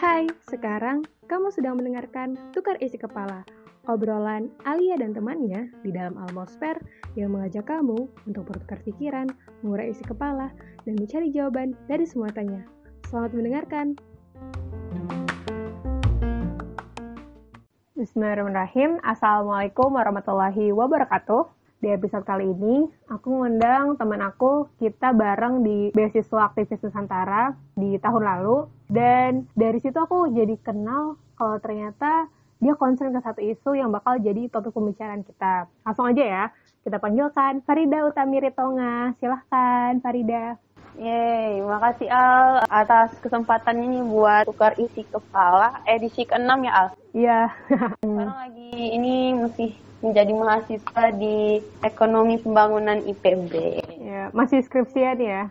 Hai, sekarang kamu sedang mendengarkan Tukar Isi Kepala, obrolan Alia dan temannya di dalam Almosfer yang mengajak kamu untuk bertukar pikiran, mengurai isi kepala, dan mencari jawaban dari semua tanya. Selamat mendengarkan. Bismillahirrahmanirrahim. Assalamualaikum warahmatullahi wabarakatuh. Di episode kali ini, aku mengundang teman aku, kita bareng di Beasiswa Aktivis Nusantara di tahun lalu. Dan dari situ aku jadi kenal kalau ternyata dia concern ke satu isu yang bakal jadi topik pembicaraan kita. Langsung aja ya, kita panggilkan Farida Utami Ritonga. Silahkan Farida. Yeay, makasih Al atas kesempatannya nih buat tukar isi kepala edisi ke-6 ya Al. Iya. Sekarang lagi ini masih menjadi mahasiswa di Ekonomi Pembangunan IPB. ya, masih skripsian ya?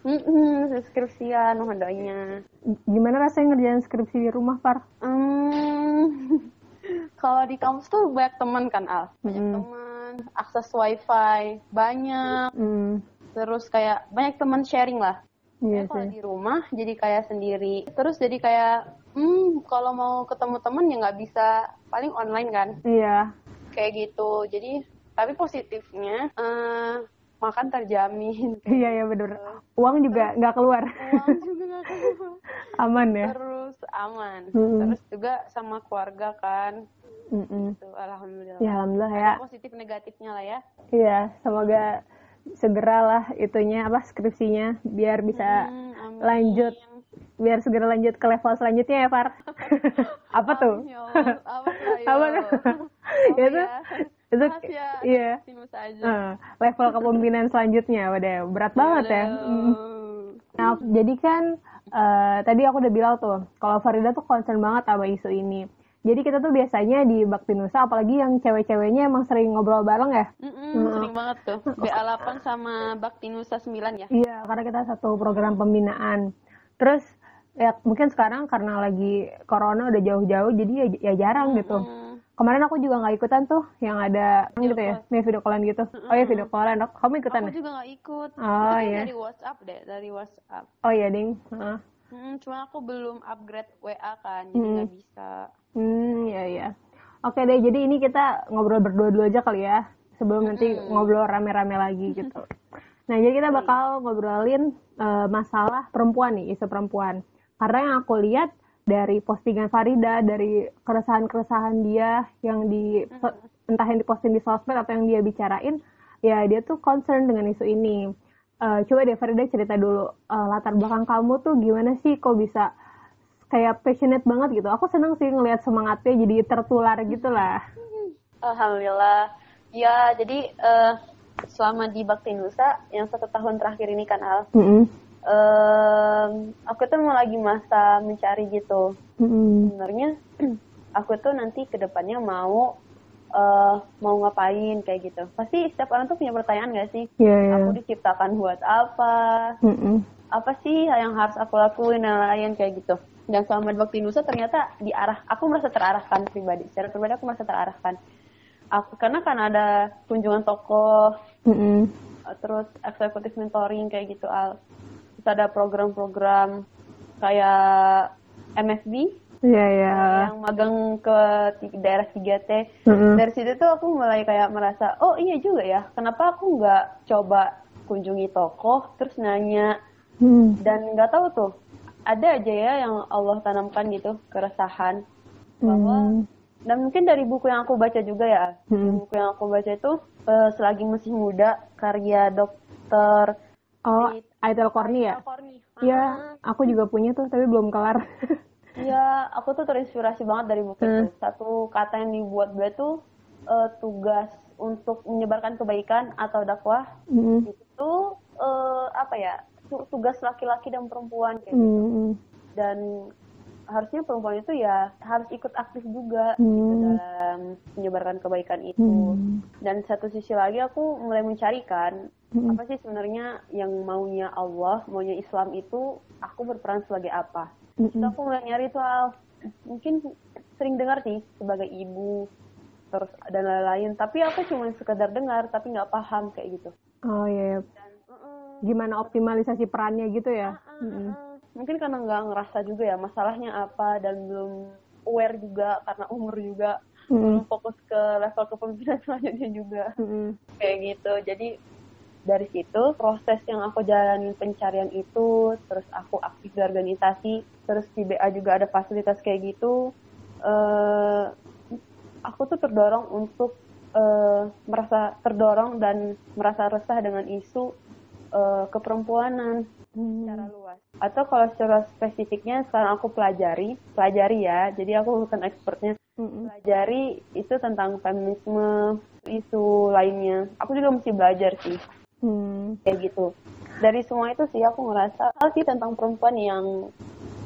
Hmm, skripsian, mohon doanya. Gimana rasanya ngerjain skripsi di rumah, Far? Hmm, kalau di kampus tuh banyak teman kan Al, banyak Hmm. teman, akses wifi banyak, Hmm, terus kayak banyak teman sharing lah. iya Ya, kalau di rumah jadi kayak sendiri. Terus jadi kayak, hmm, kalau mau ketemu temen ya nggak bisa, paling online kan, Iya. kayak gitu. Jadi, tapi positifnya, eh, makan terjamin. Iya, iya bener. Uang juga nggak keluar. Uang juga nggak keluar. Aman ya? Terus aman. Terus juga sama keluarga kan. Tuh, alhamdulillah. Ya, Alhamdulillah ya. Ada positif negatifnya lah ya. Iya, semoga segeralah itunya apa skripsinya biar bisa Hmm, lanjut biar segera lanjut ke level selanjutnya ya Far apa tuh Amin, ya. Apa tuh, apa tuh Apa itu ya? Itu ya, iya aja. Eh, level kepemimpinan selanjutnya waduh berat banget ya Mm. Nah, jadi kan eh, tadi aku udah bilang tuh, kalau Farida tuh concern banget sama isu ini. Jadi kita tuh biasanya di Bakti Nusa, apalagi yang cewek-ceweknya emang sering ngobrol bareng ya. Mm-mm, sering banget tuh. BA8 sama Bakti Nusa 9 ya. Iya, karena kita satu program pembinaan. Terus ya mungkin sekarang karena lagi corona udah jauh-jauh, jadi ya, ya jarang gitu. Mm. Kemarin aku juga nggak ikutan tuh, yang ada gitu ya, nih video callan gitu. Oh ya video callan, kamu ikutan Aku ya? juga nggak ikut. Oh, iya. Dari WhatsApp deh, dari WhatsApp. Oh iya ding. Heeh. Hmm, cuma aku belum upgrade WA kan, jadi nggak bisa. Hmm, ya ya. Oke deh, jadi ini kita ngobrol berdua dulu aja kali ya, sebelum nanti ngobrol rame-rame lagi gitu. Nah, jadi kita bakal ngobrolin eh, masalah perempuan nih, isu perempuan. Karena yang aku lihat dari postingan Farida, dari keresahan-keresahan dia yang di entah yang diposting di sosmed atau yang dia bicarain, ya dia tuh concern dengan isu ini. Eh, coba deh Farida cerita dulu eh, latar belakang kamu tuh gimana sih kok bisa kayak passionate banget gitu. Aku seneng sih ngelihat semangatnya jadi tertular gitu lah. Alhamdulillah. Ya, jadi eh, selama di Bakti Nusa, yang satu tahun terakhir ini kan Al, em, aku tuh mau lagi masa mencari gitu. sebenarnya aku tuh nanti ke depannya mau eh, mau ngapain kayak gitu pasti setiap orang tuh punya pertanyaan gak sih Iya, iya. aku diciptakan buat apa Mm-mm. apa sih yang harus aku lakuin dan lain kayak gitu dan selama di Bakti Nusa ternyata diarah aku merasa terarahkan pribadi secara pribadi aku merasa terarahkan aku karena kan ada kunjungan tokoh Mm-mm. Uh, terus eksekutif mentoring kayak gitu al terus ada program-program kayak MFB Iya, iya. yang magang ke daerah 3T Mm-mm. dari situ tuh aku mulai kayak merasa oh iya juga ya kenapa aku nggak coba kunjungi tokoh terus nanya Mm. dan nggak tahu tuh ada aja ya yang Allah tanamkan gitu keresahan bahwa Mm. dan mungkin dari buku yang aku baca juga ya Mm. buku yang aku baca itu eh, selagi masih muda karya dokter Oh, Aitel Korni ya? Iya, aku juga punya tuh, tapi belum kelar. Iya, aku tuh terinspirasi banget dari buku itu. Satu kata yang dibuat gue tuh eh, tugas untuk menyebarkan kebaikan atau dakwah Mm. itu eh, apa ya? tu- Tugas laki-laki dan perempuan kayak gitu. Mm. Dan harusnya perempuan itu ya harus ikut aktif juga gitu, Hmm. dalam menyebarkan kebaikan itu. Mm. Dan satu sisi lagi aku mulai mencari kan Mm. apa sih sebenarnya yang maunya Allah, maunya Islam itu aku berperan sebagai apa? Terus Mm-mm. aku mulai nyari soal mungkin sering dengar sih sebagai ibu terus dan lain-lain tapi aku cuma sekedar dengar tapi nggak paham kayak gitu Oh iya, dan uh-uh, gimana optimalisasi perannya gitu ya? uh-uh, Mm-mm. uh-uh. Mungkin karena nggak ngerasa juga ya masalahnya apa dan belum aware juga karena umur juga mm. belum fokus ke level kepemimpinan selanjutnya juga mm. kayak gitu jadi dari situ proses yang aku jalanin pencarian itu terus aku aktif di organisasi terus di BA juga ada fasilitas kayak gitu uh, aku tuh terdorong untuk uh, merasa terdorong dan merasa resah dengan isu uh, keperempuanan hmm. secara luas. Atau kalau secara spesifiknya sekarang aku pelajari, pelajari ya. Jadi aku bukan expertnya. Hmm. Pelajari itu tentang feminisme, isu lainnya. Aku juga mesti belajar sih. Hmm. Kayak gitu. Dari semua itu sih aku ngerasa hal sih tentang perempuan yang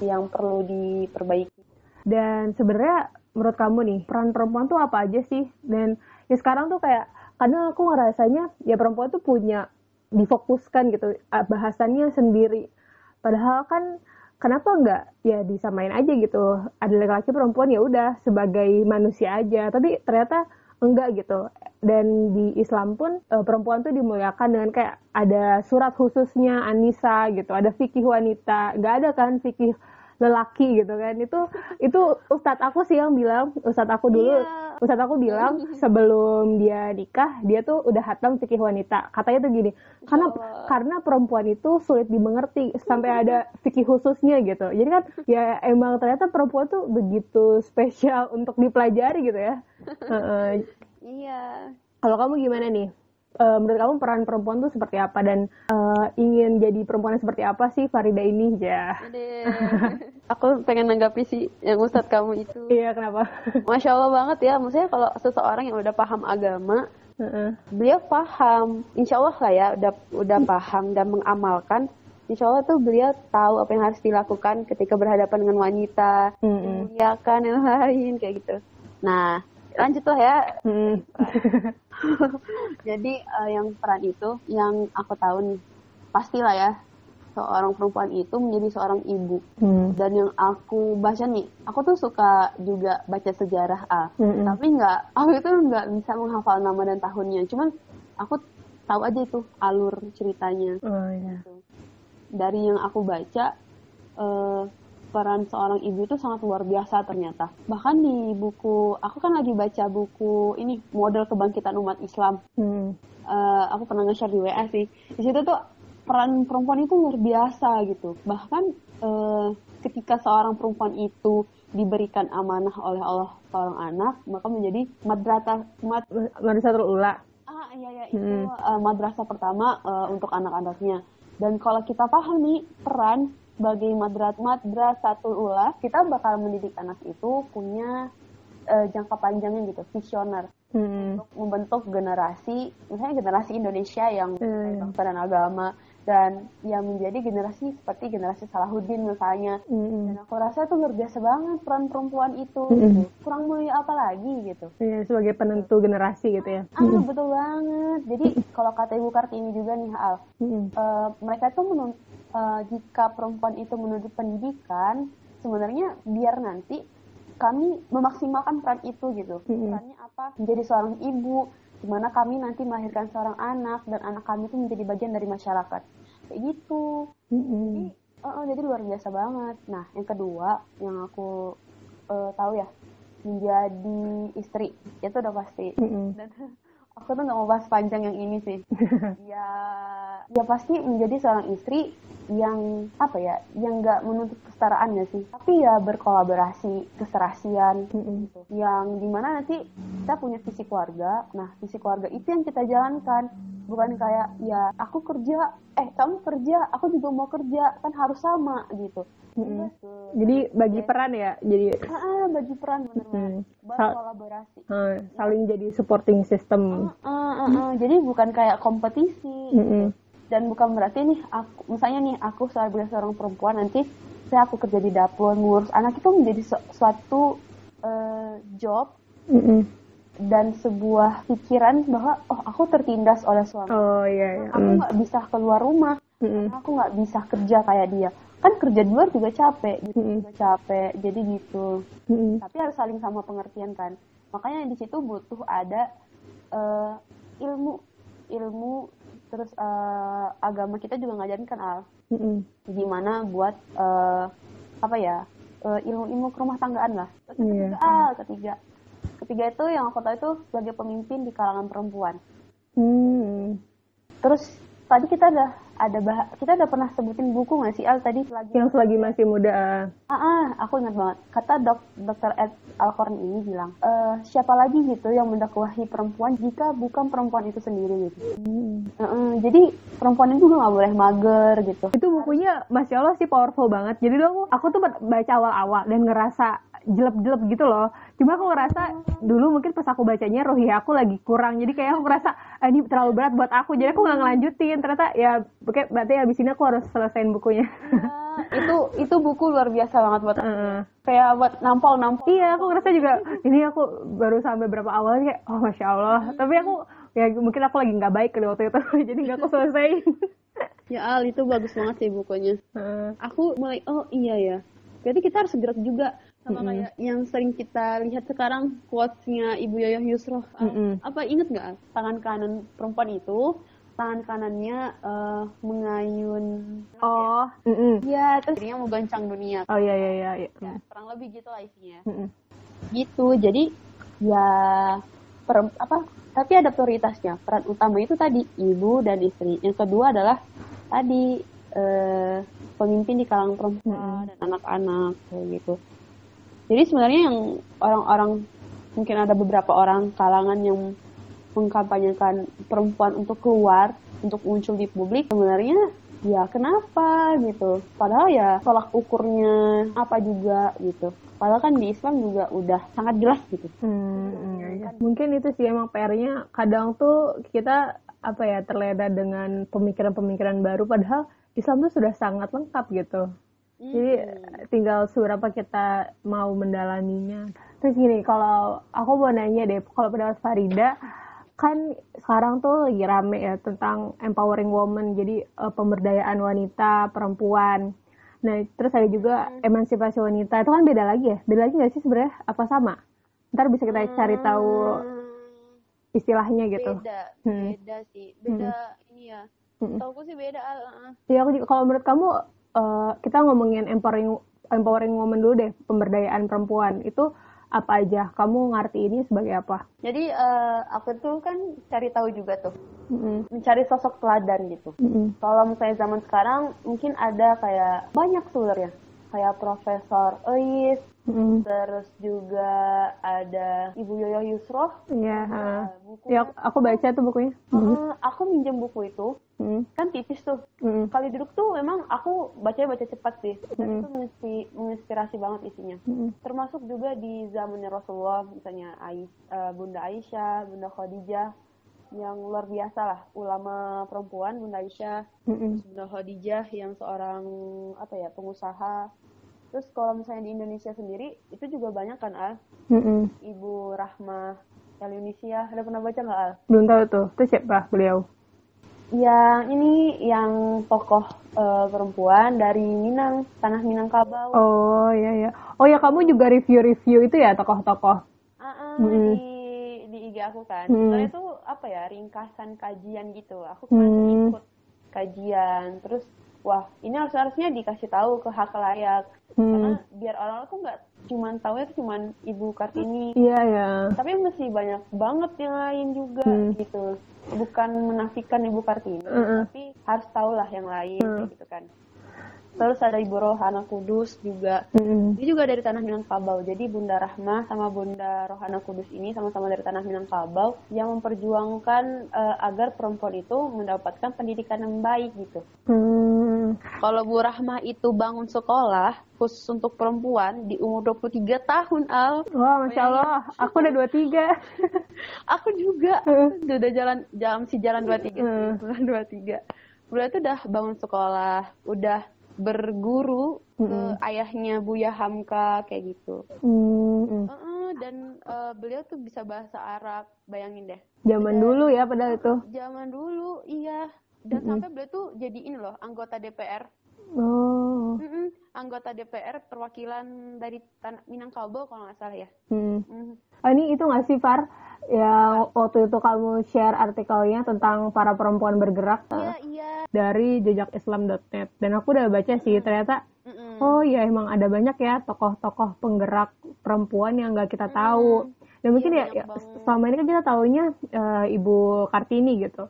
yang perlu diperbaiki. Dan sebenarnya menurut kamu nih peran perempuan tuh apa aja sih? Dan ya sekarang tuh kayak kadang aku ngerasanya ya perempuan tuh punya difokuskan gitu bahasannya sendiri. Padahal kan kenapa nggak ya disamain aja gitu. Ada laki-laki perempuan ya udah sebagai manusia aja. Tapi ternyata enggak gitu. Dan di Islam pun e, perempuan tuh dimuliakan dengan kayak ada surat khususnya Anissa gitu ada fikih wanita. Nggak ada kan fikih lelaki gitu kan. Itu itu ustadz aku sih yang bilang ustadz aku dulu iya. ustadz aku bilang sebelum dia nikah dia tuh udah hatam fikih wanita. Katanya tuh gini karena oh. karena perempuan itu sulit dimengerti sampai ada fikih khususnya gitu. Jadi kan ya emang ternyata perempuan tuh begitu spesial untuk dipelajari gitu ya. Iya. Kalau kamu gimana nih uh, menurut kamu peran perempuan tuh seperti apa dan uh, ingin jadi perempuan seperti apa sih Farida ini ya? Aku pengen nanggapi sih yang Ustadz kamu itu. Iya kenapa? Masya Allah banget ya, maksudnya kalau seseorang yang udah paham agama, uh-uh. beliau paham, Insya Allah lah ya, udah udah paham dan mengamalkan. Insya Allah tuh beliau tahu apa yang harus dilakukan ketika berhadapan dengan wanita, mm-hmm. kan yang lain kayak gitu. Nah, lanjut lah ya. Mm. Jadi uh, yang peran itu yang aku tahu nih pastilah ya seorang perempuan itu menjadi seorang ibu. Hmm. Dan yang aku baca nih, aku tuh suka juga baca sejarah A. Hmm. Tapi nggak, aku itu nggak bisa menghafal nama dan tahunnya. Cuman aku tahu aja itu alur ceritanya. Oh, iya. Gitu. Dari yang aku baca, uh, peran seorang ibu itu sangat luar biasa ternyata. Bahkan di buku, aku kan lagi baca buku ini model kebangkitan umat Islam. Hmm. Uh, aku pernah nge-share di WA sih. Di situ tuh peran perempuan itu luar biasa gitu. Bahkan uh, ketika seorang perempuan itu diberikan amanah oleh Allah seorang anak, maka menjadi madrasah mad madrasatul ula. Ah iya ya itu hmm. uh, madrasah pertama uh, untuk anak-anaknya. Dan kalau kita paham nih peran sebagai madrat madrasatul ula kita bakal mendidik anak itu punya uh, jangka panjangnya gitu visioner hmm. untuk membentuk generasi misalnya generasi Indonesia yang hmm. dan agama dan yang menjadi generasi seperti generasi Salahuddin misalnya mm-hmm. dan aku rasa itu luar biasa banget peran perempuan itu mm-hmm. gitu. kurang mulia apa lagi gitu yeah, sebagai penentu generasi gitu ya ah mm-hmm. betul banget jadi kalau kata ibu kartini juga nih Al mm-hmm. uh, mereka tuh menun uh, jika perempuan itu menuntut pendidikan sebenarnya biar nanti kami memaksimalkan peran itu gitu mm-hmm. perannya apa menjadi seorang ibu gimana kami nanti melahirkan seorang anak dan anak kami itu menjadi bagian dari masyarakat kayak gitu. Mm-hmm. jadi uh, jadi luar biasa banget. Nah yang kedua yang aku uh, tahu ya menjadi istri itu udah pasti. Mm-hmm. dan aku tuh nggak mau bahas panjang yang ini sih. Ya ya pasti menjadi seorang istri yang apa ya yang nggak menuntut kesetaraan ya sih. Tapi ya berkolaborasi keserasian. Mm-hmm. gitu yang di mana nanti kita punya visi keluarga. Nah visi keluarga itu yang kita jalankan bukan kayak ya aku kerja eh kamu kerja aku juga mau kerja kan harus sama gitu Mm-hmm. Jadi bagi peran ya, jadi ah, bagi peran benar mm-hmm. berkolaborasi. Uh, saling jadi supporting system. Uh, uh, uh, uh. Mm-hmm. Jadi bukan kayak kompetisi. Mm-hmm. Gitu dan bukan berarti nih aku misalnya nih aku sebagai seorang perempuan nanti saya aku kerja di dapur ngurus anak itu menjadi su suatu uh, job mm -hmm. Dan sebuah pikiran bahwa oh aku tertindas oleh suami oh iya, iya. aku mm. nggak mm. bisa keluar rumah mm -hmm. aku nggak bisa kerja kayak dia kan kerja di luar juga capek gitu mm -hmm. juga capek jadi gitu mm -hmm. tapi harus saling sama pengertian kan makanya di situ butuh ada uh, ilmu ilmu terus uh, agama kita juga ngajarin kan al mm-hmm. gimana buat uh, apa ya uh, ilmu-ilmu rumah tanggaan lah ketiga yeah. ketiga ketiga itu yang aku tahu itu sebagai pemimpin di kalangan perempuan. Hmm. terus tadi kita udah ada bah kita udah pernah sebutin buku nggak sih Al? Tadi selagi yang selagi masih muda. Ah, ah aku ingat banget. Kata dok dokter Ed Alcorn ini bilang e, siapa lagi gitu yang mendakwahi perempuan jika bukan perempuan itu sendiri gitu? Hmm. uh, jadi perempuan itu juga nggak boleh mager gitu. Itu bukunya masya Allah sih powerful banget. Jadi dong aku tuh baca awal-awal dan ngerasa jelek-jelek gitu loh. Cuma aku ngerasa dulu mungkin pas aku bacanya rohi aku lagi kurang. Jadi kayak aku ngerasa ah, ini terlalu berat buat aku. Jadi aku nggak ngelanjutin. Ternyata ya oke berarti abis ini aku harus selesaiin bukunya. Ya, itu itu buku luar biasa banget buat uh. kayak buat nampol nampol. Iya aku ngerasa juga ini aku baru sampai berapa awal kayak oh masya Allah. Hmm. Tapi aku ya mungkin aku lagi nggak baik kali waktu itu. Jadi nggak aku selesaiin. ya Al itu bagus banget sih bukunya. Uh. Aku mulai oh iya ya. Berarti kita harus gerak juga sama mm -hmm. kayak yang sering kita lihat sekarang quotes-nya Ibu Yoyo Yusro mm -hmm. apa inget nggak tangan kanan perempuan itu tangan kanannya uh, mengayun oh ya, mm -hmm. ya terus mau gancang dunia oh iya iya iya ya, ya kurang lebih gitu lah isinya mm -hmm. gitu jadi ya per, apa tapi ada prioritasnya peran utama itu tadi ibu dan istri yang kedua adalah tadi uh, pemimpin di kalangan perempuan mm -hmm. dan anak-anak kayak gitu jadi sebenarnya yang orang-orang mungkin ada beberapa orang kalangan yang mengkampanyekan perempuan untuk keluar, untuk muncul di publik, sebenarnya ya kenapa gitu. Padahal ya tolak ukurnya apa juga gitu. Padahal kan di Islam juga udah sangat jelas gitu. Hmm, ya, ya. Mungkin itu sih emang PR-nya kadang tuh kita apa ya terlena dengan pemikiran-pemikiran baru padahal Islam tuh sudah sangat lengkap gitu. Jadi hmm. tinggal seberapa kita mau mendalaminya. Terus gini, kalau aku mau nanya deh, kalau pendapat Farida, kan sekarang tuh lagi rame ya tentang empowering woman, jadi uh, pemberdayaan wanita, perempuan. Nah, terus ada juga hmm. emansipasi wanita. Itu kan beda lagi ya? Beda lagi nggak sih sebenarnya? Apa sama? Ntar bisa kita cari tahu hmm. istilahnya gitu. Beda, hmm. beda sih. Beda hmm. ini ya. Hmm. Tauku sih beda. Iya, aku juga, kalau menurut kamu uh, kita ngomongin empowering empowering woman dulu deh, pemberdayaan perempuan. Itu apa aja? Kamu ngerti ini sebagai apa? Jadi uh, aku tuh kan cari tahu juga tuh, mm-hmm. mencari sosok teladan gitu. Mm-hmm. Kalau misalnya zaman sekarang mungkin ada kayak banyak sebenarnya, kayak Profesor Eis, Mm. Terus juga ada Ibu Yoyo Yusro. Iya. Yeah. Ya, aku baca tuh bukunya. Uh, aku minjem buku itu. Mm. Kan tipis tuh. Mm. Kali duduk tuh memang aku baca baca cepat sih. Dan mm. itu menginspirasi banget isinya. Mm. Termasuk juga di zamannya Rasulullah, misalnya Ais, uh, Bunda Aisyah, Bunda Khadijah yang luar biasa lah ulama perempuan Bunda Aisyah, mm -mm. Bunda Khadijah yang seorang apa ya pengusaha Terus kalau misalnya di Indonesia sendiri itu juga banyak kan Al? Mm-mm. Ibu Rahma Elunisia, ada pernah baca nggak Al? Belum tahu tuh. Itu siapa beliau? Yang ini yang tokoh uh, perempuan dari Minang, tanah Minangkabau. Oh iya iya. Oh ya kamu juga review-review itu ya tokoh-tokoh? Uh-uh, mm. di di IG aku kan. Mm. Soalnya itu apa ya ringkasan kajian gitu. Aku kan mm. ikut kajian. Terus wah ini harus harusnya dikasih tahu ke hak layak hmm. karena biar orang tuh nggak cuman tahu itu cuman ibu kartini iya yeah, ya yeah. tapi masih banyak banget yang lain juga hmm. gitu bukan menafikan ibu kartini -uh. tapi harus tahu lah yang lain uh. gitu kan Terus ada Ibu Rohana Kudus juga. Mm-hmm. Dia juga dari tanah Minangkabau. Jadi Bunda Rahma sama Bunda Rohana Kudus ini sama-sama dari tanah Minangkabau yang memperjuangkan uh, agar perempuan itu mendapatkan pendidikan yang baik gitu. Mm. Kalau Bu Rahma itu bangun sekolah khusus untuk perempuan di umur 23 tahun, Al. Wah, Masya Allah. Aku udah 23. aku juga. udah jalan jam si jalan 23. Mm. Jalan 23. Berarti udah bangun sekolah, udah berguru mm -hmm. ke ayahnya Buya Hamka kayak gitu. Mm -hmm. uh -uh, dan uh, beliau tuh bisa bahasa Arab, bayangin deh. Zaman dan, dulu ya padahal itu. Zaman dulu, iya. Dan mm -hmm. sampai beliau tuh jadi ini loh anggota DPR. Oh. Mm -mm, anggota DPR perwakilan dari Tan Minangkabau kalau nggak salah ya. Hmm. Mm. Oh, ini itu nggak sih Far? Ya waktu itu kamu share artikelnya tentang para perempuan bergerak. Iya iya. Dari jejakislam.net dan aku udah baca sih ternyata. Mm -mm. Oh iya emang ada banyak ya tokoh-tokoh penggerak perempuan yang nggak kita tahu. Mm -mm. Dan mungkin iya, ya, ya selama ini kan kita taunya uh, Ibu Kartini gitu.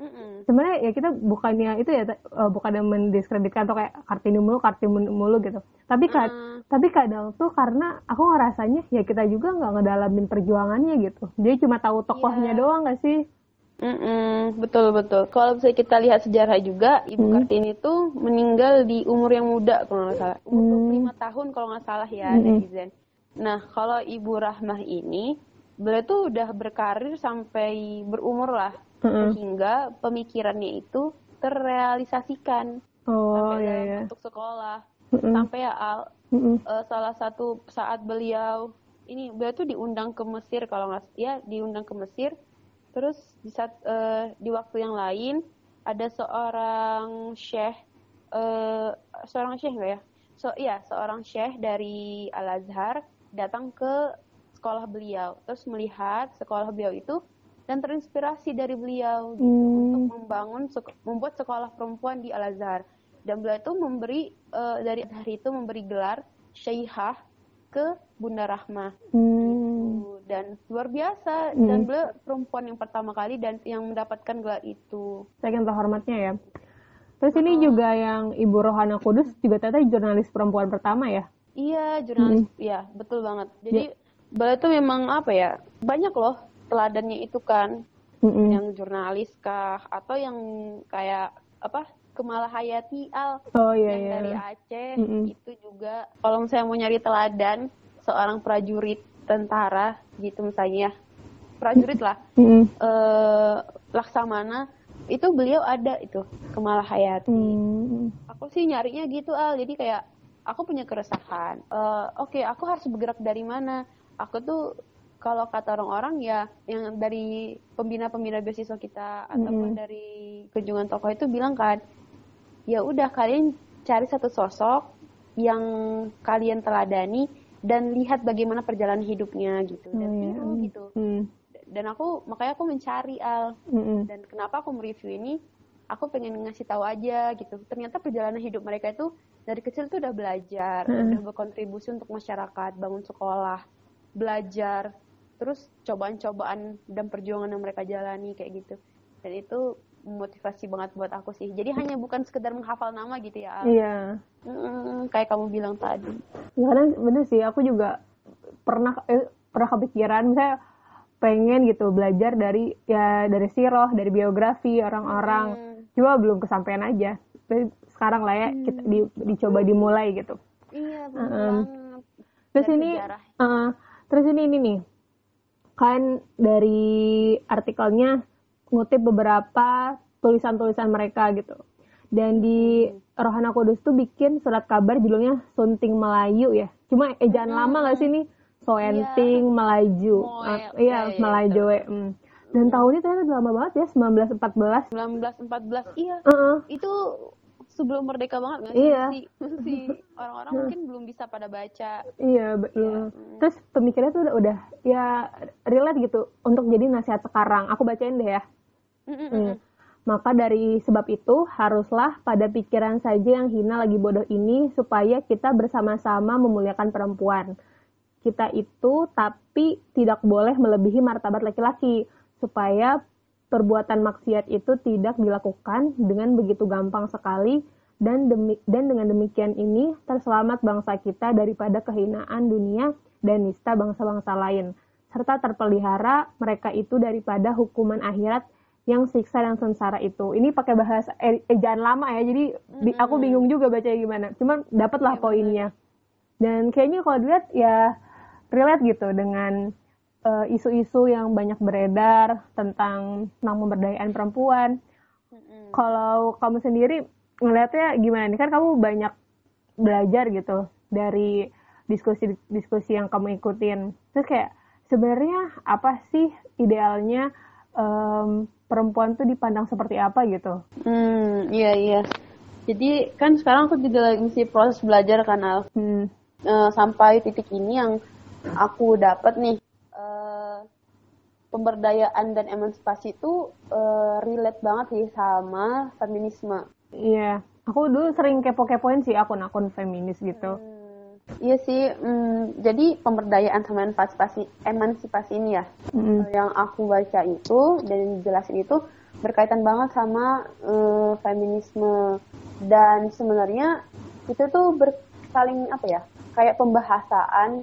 Mm-mm. sebenarnya ya kita bukannya itu ya uh, bukannya mendiskreditkan atau kayak kartini mulu kartini mulu gitu tapi kad mm. tapi kadang tuh karena aku ngerasanya ya kita juga nggak ngedalamin perjuangannya gitu dia cuma tahu tokohnya yeah. doang gak sih Mm-mm, betul betul. Kalau bisa kita lihat sejarah juga, Ibu mm. Kartini itu meninggal di umur yang muda kalau nggak salah, umur mm. 25 tahun kalau nggak salah ya mm. netizen. Nah kalau Ibu Rahmah ini, beliau tuh udah berkarir sampai berumur lah mm-hmm. sehingga pemikirannya itu terrealisasikan oh, sampai iya, iya. untuk sekolah mm-hmm. sampai ya Al mm-hmm. uh, salah satu saat beliau ini beliau tuh diundang ke Mesir kalau nggak ya diundang ke Mesir terus di saat uh, di waktu yang lain ada seorang syekh uh, seorang syekh nggak ya so iya seorang syekh dari Al Azhar datang ke sekolah beliau terus melihat sekolah beliau itu dan terinspirasi dari beliau gitu, hmm. untuk membangun membuat sekolah perempuan di Al Azhar dan beliau itu memberi uh, dari hari itu memberi gelar Syekhah ke Bunda Rahmah hmm. gitu. dan luar biasa hmm. dan beliau perempuan yang pertama kali dan yang mendapatkan gelar itu. Saya yang terhormatnya ya. Terus ini uh, juga yang Ibu Rohana Kudus juga ternyata jurnalis perempuan pertama ya? Iya, jurnalis. Hmm. Iya, betul banget. Jadi ya. beliau itu memang apa ya? Banyak loh teladannya itu kan mm-hmm. yang jurnalis kah atau yang kayak apa Kemala Hayati Al oh, iya, yang iya. dari Aceh mm-hmm. itu juga kalau misalnya mau nyari teladan seorang prajurit tentara gitu misalnya prajurit lah mm-hmm. eh, Laksamana itu beliau ada itu Kemala Hayati mm-hmm. aku sih nyarinya gitu Al jadi kayak aku punya keresahan uh, oke okay, aku harus bergerak dari mana aku tuh kalau kata orang-orang ya yang dari pembina-pembina beasiswa kita mm-hmm. ataupun dari kunjungan tokoh itu bilang kan ya udah kalian cari satu sosok yang kalian teladani dan lihat bagaimana perjalanan hidupnya gitu dan mm -hmm. gitu mm. dan aku makanya aku mencari al mm-hmm. dan kenapa aku mereview ini aku pengen ngasih tahu aja gitu ternyata perjalanan hidup mereka itu dari kecil tuh udah belajar mm. udah berkontribusi untuk masyarakat bangun sekolah belajar terus cobaan-cobaan dan perjuangan yang mereka jalani kayak gitu. Dan itu motivasi banget buat aku sih. Jadi hanya bukan sekedar menghafal nama gitu ya iya. Hmm, kayak kamu bilang tadi. Ya kadang bener sih aku juga pernah eh, pernah kepikiran misalnya pengen gitu belajar dari ya dari siroh dari biografi orang-orang. Hmm. cuma belum kesampaian aja. Tapi sekarang lah ya hmm. kita di, dicoba dimulai gitu. Iya benar um, terus ini uh, terus ini ini nih kan dari artikelnya ngutip beberapa tulisan-tulisan mereka gitu. Dan di Rohana Kudus tuh bikin surat kabar judulnya Sunting Melayu ya. Cuma ejaan hmm. lama gak sih nih? Soenting yeah. Melaju. Oh, iya, uh, iya, iya, Melaju. Iya, mm. Dan tahunnya ternyata lama banget ya, 1914. 1914, iya. Uh -uh. Itu sebelum merdeka banget nggak sih? Iya. Si, orang-orang mungkin belum bisa pada baca. Iya, betul. Ya. Terus pemikirannya tuh udah, udah ya relate gitu untuk jadi nasihat sekarang. Aku bacain deh ya. Hmm. Maka dari sebab itu haruslah pada pikiran saja yang hina lagi bodoh ini supaya kita bersama-sama memuliakan perempuan. Kita itu tapi tidak boleh melebihi martabat laki-laki supaya perbuatan maksiat itu tidak dilakukan dengan begitu gampang sekali dan demi, dan dengan demikian ini terselamat bangsa kita daripada kehinaan dunia dan nista bangsa-bangsa lain serta terpelihara mereka itu daripada hukuman akhirat yang siksa dan sengsara itu. Ini pakai bahasa e, ejaan lama ya, jadi mm-hmm. aku bingung juga bacanya gimana. Cuman dapatlah ya, poinnya. Dan kayaknya kalau dilihat ya relate gitu dengan uh, isu-isu yang banyak beredar tentang tentang pemberdayaan perempuan. Mm-hmm. Kalau kamu sendiri ngelihatnya gimana nih? Kan kamu banyak belajar gitu dari diskusi-diskusi yang kamu ikutin. Terus kayak sebenarnya apa sih idealnya um, perempuan tuh dipandang seperti apa gitu? Hmm, iya iya. jadi kan sekarang aku juga lagi mesti proses belajar kan Al hmm. uh, sampai titik ini yang aku dapat nih uh, pemberdayaan dan emansipasi itu uh, relate banget sih sama feminisme. Iya. Aku dulu sering kepo-kepoin sih akun-akun feminis gitu. Hmm. Iya sih, hmm, jadi pemberdayaan sama emansipasi, emansipasi ini ya, mm. yang aku baca itu dan jelasin itu berkaitan banget sama uh, feminisme. Dan sebenarnya itu tuh bersaling apa ya, kayak pembahasan.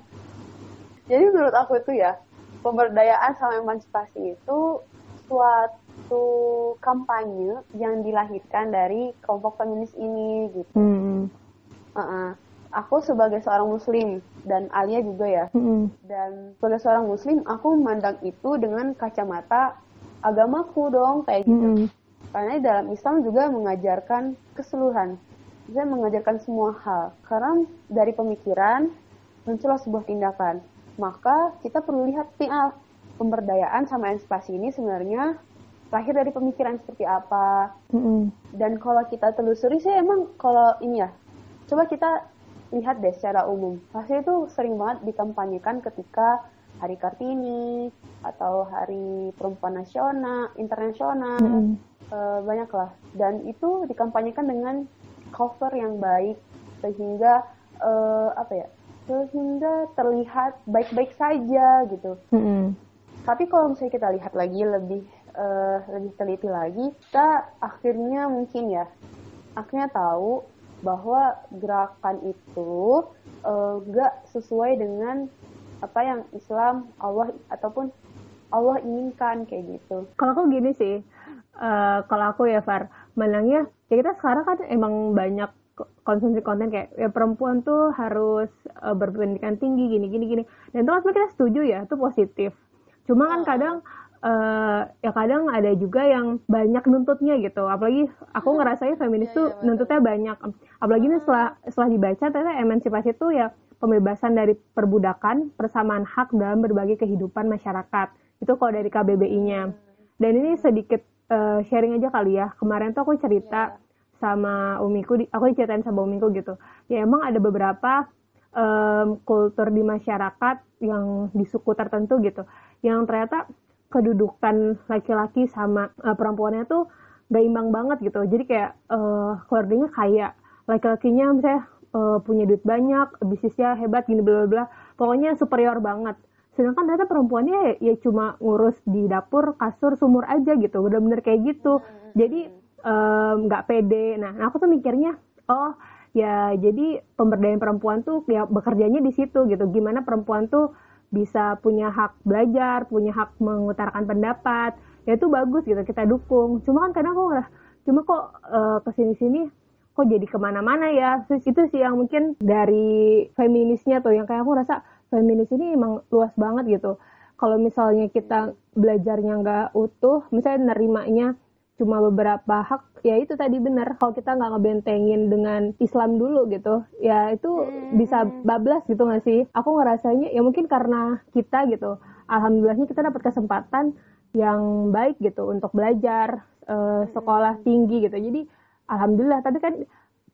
Jadi menurut aku itu ya, pemberdayaan sama emansipasi itu suatu kampanye yang dilahirkan dari kelompok feminis ini gitu. Mm. Uh -uh aku sebagai seorang muslim dan Alia juga ya mm-hmm. dan sebagai seorang muslim aku memandang itu dengan kacamata agamaku dong kayak gitu mm-hmm. karena dalam Islam juga mengajarkan keseluruhan bisa mengajarkan semua hal karena dari pemikiran muncullah sebuah tindakan maka kita perlu lihat nih al pemberdayaan sama emansipasi ini sebenarnya lahir dari pemikiran seperti apa mm-hmm. dan kalau kita telusuri sih emang kalau ini ya coba kita lihat deh secara umum pasti itu sering banget dikampanyekan ketika Hari Kartini atau Hari Perempuan Nasional, Internasional, mm. e, banyak lah. Dan itu dikampanyekan dengan cover yang baik sehingga e, apa ya? Sehingga terlihat baik-baik saja gitu. Mm. Tapi kalau misalnya kita lihat lagi lebih e, lebih teliti lagi, kita akhirnya mungkin ya akhirnya tahu bahwa gerakan itu uh, sesuai dengan apa yang Islam Allah ataupun Allah inginkan kayak gitu. Kalau aku gini sih, uh, kalau aku ya Far, malangnya ya kita sekarang kan emang banyak konsumsi konten kayak ya perempuan tuh harus uh, berpendidikan tinggi gini gini gini. Dan itu kan kita setuju ya itu positif. Cuma kan kadang uh, ya kadang ada juga yang banyak nuntutnya gitu. Apalagi aku hmm. ngerasain feminis yeah, tuh nuntutnya banyak. Apalagi ini setelah setelah dibaca ternyata emansipasi itu ya pembebasan dari perbudakan persamaan hak dalam berbagai kehidupan masyarakat. Itu kalau dari KBBI-nya dan ini sedikit uh, sharing aja kali ya. Kemarin tuh aku cerita yeah. Sama umiku aku diceritain sama umiku gitu. Ya emang ada beberapa um, kultur di masyarakat yang di suku tertentu gitu yang ternyata kedudukan laki-laki sama uh, perempuannya tuh gak imbang banget gitu. Jadi kayak uh, keluarganya kaya. Laki-lakinya misalnya uh, punya duit banyak bisnisnya hebat gini bla bla pokoknya superior banget. Sedangkan ternyata perempuannya ya, ya cuma ngurus di dapur kasur sumur aja gitu. Udah bener kayak gitu. Jadi nggak um, pede nah aku tuh mikirnya oh ya jadi pemberdayaan perempuan tuh ya bekerjanya di situ gitu gimana perempuan tuh bisa punya hak belajar, punya hak mengutarakan pendapat, ya itu bagus gitu kita dukung. Cuma kan kadang aku ngerasa, cuma kok uh, ke sini-sini kok jadi ke mana-mana ya. Terus itu sih yang mungkin dari feminisnya tuh yang kayak aku rasa feminis ini emang luas banget gitu. Kalau misalnya kita belajarnya nggak utuh, misalnya nerimanya cuma beberapa hak ya itu tadi benar. Kalau kita nggak ngebentengin dengan Islam dulu gitu ya itu hmm. bisa bablas gitu nggak sih? Aku ngerasanya ya mungkin karena kita gitu. Alhamdulillahnya kita dapat kesempatan yang baik gitu untuk belajar uh, sekolah tinggi gitu. Jadi alhamdulillah. Tapi kan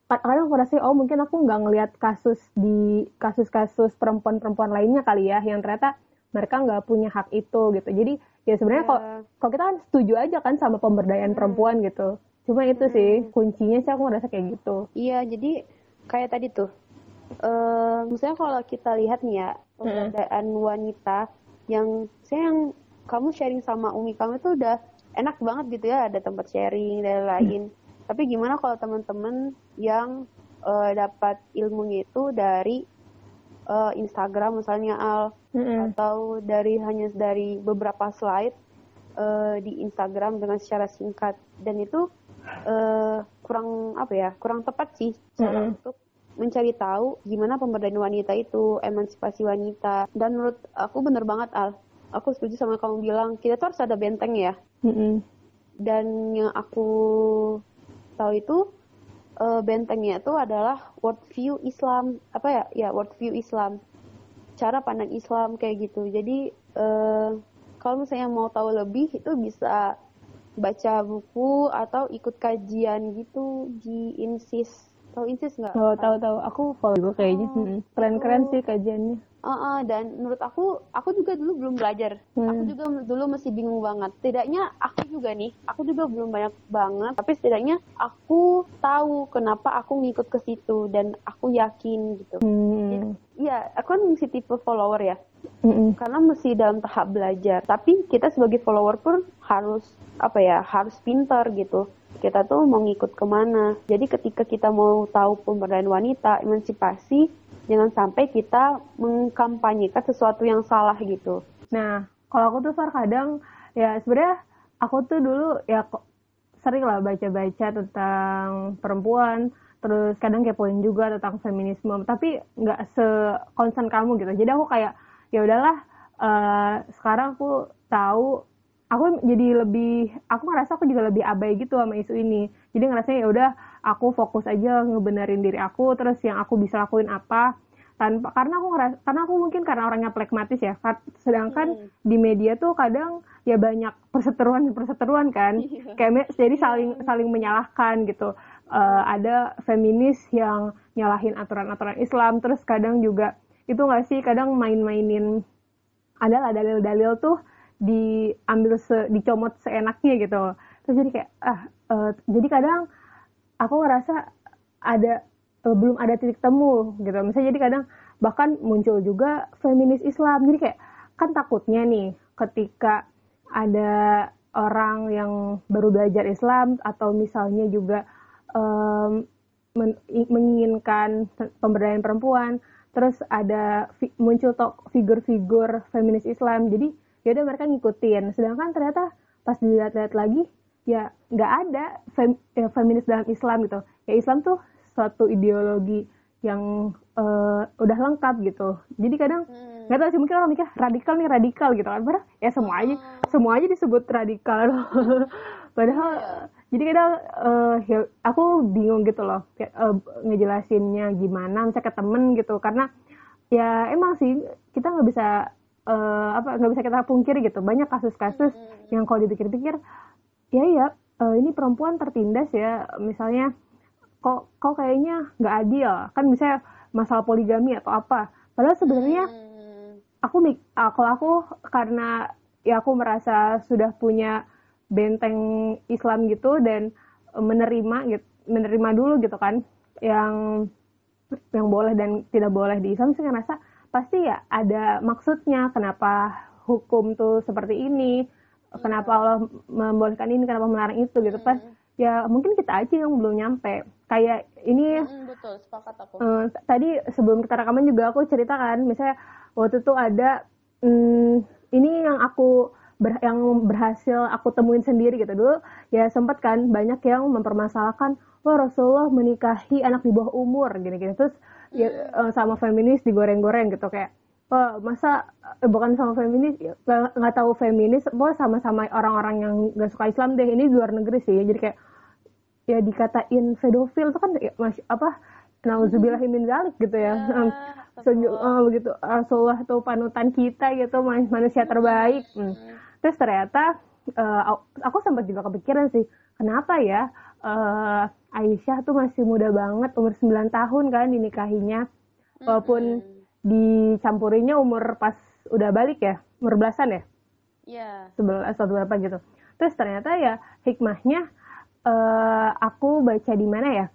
kadang aku rasa oh mungkin aku nggak ngelihat kasus di kasus-kasus perempuan-perempuan lainnya kali ya yang ternyata mereka nggak punya hak itu gitu. Jadi ya sebenarnya yeah. kok kita kan setuju aja kan sama pemberdayaan hmm. perempuan gitu cuma itu hmm. sih kuncinya sih aku ngerasa kayak gitu iya jadi kayak tadi tuh uh, misalnya kalau kita lihat nih ya pemberdayaan hmm. wanita yang saya yang kamu sharing sama umi kamu itu udah enak banget gitu ya ada tempat sharing dan lain hmm. tapi gimana kalau teman-teman yang uh, dapat ilmunya itu dari uh, Instagram misalnya Al mm-hmm. atau dari hanya dari beberapa slide uh, di Instagram dengan secara singkat dan itu uh, kurang apa ya kurang tepat sih cara mm-hmm. untuk mencari tahu gimana pemberdayaan wanita itu emansipasi wanita dan menurut aku bener banget Al aku setuju sama kamu bilang kita tuh harus ada benteng ya mm-hmm. dan yang aku tahu itu uh, bentengnya itu adalah worldview Islam apa ya ya worldview Islam cara pandang Islam kayak gitu jadi uh, kalau misalnya mau tahu lebih itu bisa baca buku atau ikut kajian gitu di Insis. Tahu Insis nggak? Oh, tahu tahu. Aku follow juga kayaknya. Oh. Keren-keren sih kajiannya. Uh, uh, dan menurut aku, aku juga dulu belum belajar. Hmm. Aku juga dulu masih bingung banget. Setidaknya aku juga nih, aku juga belum banyak banget. Tapi setidaknya aku tahu kenapa aku ngikut ke situ dan aku yakin gitu. Hmm. Iya, aku kan masih tipe follower ya. Mm-mm. Karena masih dalam tahap belajar. Tapi kita sebagai follower pun harus apa ya, harus pintar gitu. Kita tuh mau ngikut ke mana. Jadi ketika kita mau tahu pemberdayaan wanita, emansipasi, jangan sampai kita mengkampanyekan sesuatu yang salah gitu. Nah, kalau aku tuh Far kadang ya sebenarnya aku tuh dulu ya sering lah baca-baca tentang perempuan, terus kadang kepoin juga tentang feminisme, tapi nggak sekonsen kamu gitu. Jadi aku kayak ya udahlah, uh, sekarang aku tahu aku jadi lebih aku ngerasa aku juga lebih abai gitu sama isu ini. Jadi ngerasa ya udah aku fokus aja ngebenerin diri aku terus yang aku bisa lakuin apa. Tanpa karena aku ngerasa karena aku mungkin karena orangnya plekmatis ya. Sedangkan hmm. di media tuh kadang ya banyak perseteruan perseteruan kan. Yeah. kayak jadi saling saling menyalahkan gitu. Uh, ada feminis yang nyalahin aturan-aturan Islam terus kadang juga itu nggak sih? Kadang main-mainin adalah dalil-dalil tuh diambil se, dicomot seenaknya gitu. Terus jadi kayak ah uh, jadi kadang aku ngerasa ada uh, belum ada titik temu gitu. Misalnya jadi kadang bahkan muncul juga feminis Islam. Jadi kayak kan takutnya nih ketika ada orang yang baru belajar Islam atau misalnya juga um, men menginginkan pemberdayaan perempuan terus ada muncul figur-figur feminis Islam. Jadi ya udah mereka ngikutin sedangkan ternyata pas dilihat-lihat lagi ya nggak ada fem, ya, feminis dalam Islam gitu ya Islam tuh suatu ideologi yang uh, udah lengkap gitu jadi kadang hmm. nggak hmm. tahu sih mungkin orang mikir radikal nih radikal gitu kan padahal ya semua aja hmm. semua aja disebut radikal padahal yeah. jadi kadang uh, ya, aku bingung gitu loh uh, ngejelasinnya gimana misalnya ke temen gitu karena ya emang sih kita nggak bisa uh, apa nggak bisa kita pungkiri gitu banyak kasus-kasus hmm. yang kalau dipikir-pikir ya ya uh, ini perempuan tertindas ya misalnya kok kok kayaknya nggak adil kan misalnya masalah poligami atau apa padahal sebenarnya hmm. aku uh, kalau aku karena ya aku merasa sudah punya benteng Islam gitu dan menerima gitu menerima dulu gitu kan yang yang boleh dan tidak boleh di Islam sih ngerasa pasti ya ada maksudnya kenapa hukum tuh seperti ini hmm. kenapa Allah membolehkan ini kenapa melarang itu gitu. Pas ya mungkin kita aja yang belum nyampe. Kayak ini hmm, betul sepakat aku. uh, tadi sebelum kita rekaman juga aku ceritakan misalnya waktu itu ada hmm, ini yang aku ber, yang berhasil aku temuin sendiri gitu. Dulu ya sempat kan banyak yang mempermasalahkan wah Rasulullah menikahi anak di bawah umur gini-gini. Terus ya, uh, sama feminis digoreng-goreng gitu kayak oh, masa eh, bukan sama feminis ya, nggak tahu feminis pokoknya sama-sama orang-orang yang nggak suka Islam deh ini di luar negeri sih. Jadi kayak ya dikatain pedofil itu kan ya, mas, apa nauzubillahi min zalik gitu ya, ya Sejuk, oh, begitu Rasulullah tuh panutan kita gitu manusia terbaik. Hmm. terus ternyata uh, aku sempat juga kepikiran sih kenapa ya uh, Aisyah tuh masih muda banget, umur 9 tahun kan dinikahinya. Walaupun mm-hmm. dicampurinya umur pas udah balik ya, umur belasan ya? Iya. Yeah. Sebelas atau berapa gitu. Terus ternyata ya hikmahnya uh, aku baca di mana ya?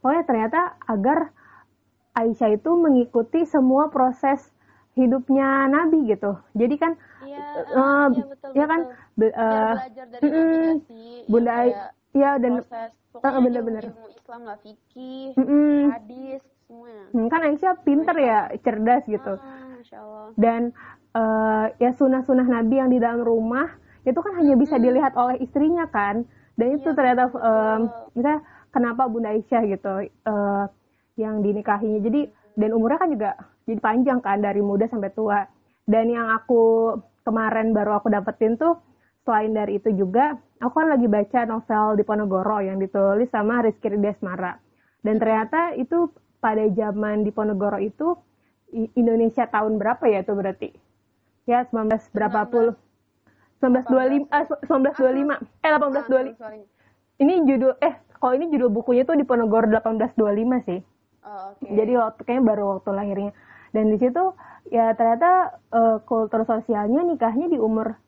Pokoknya ternyata agar Aisyah itu mengikuti semua proses hidupnya Nabi gitu. Jadi kan Iya, uh, ya, betul, ya kan uh, ya, belajar dari mm, Bunda Iya dan proses pokoknya uh, bener-bener. ilmu Islam lah fikih mm -mm. hadis semuanya. Hmm, kan Aisyah pinter ya cerdas gitu. Ah, Masya Allah. dan uh, ya sunah-sunah Nabi yang di dalam rumah itu kan hanya bisa mm dilihat oleh istrinya kan. Dan itu ya, ternyata um, misalnya kenapa Bunda Aisyah gitu uh, yang dinikahinya. Jadi dan umurnya kan juga jadi panjang kan dari muda sampai tua. Dan yang aku kemarin baru aku dapetin tuh selain dari itu juga aku kan lagi baca novel di Ponegoro yang ditulis sama Rizky Desmara dan ternyata itu pada zaman di Ponegoro itu Indonesia tahun berapa ya itu berarti? Ya 19 berapa puluh? 1925 eh 1925 eh 1825 ini judul eh kalau ini judul bukunya tuh di Ponorogo 1825 sih. Oh, okay. jadi waktu kayaknya baru waktu lahirnya. Dan di situ ya ternyata uh, kultur sosialnya nikahnya di umur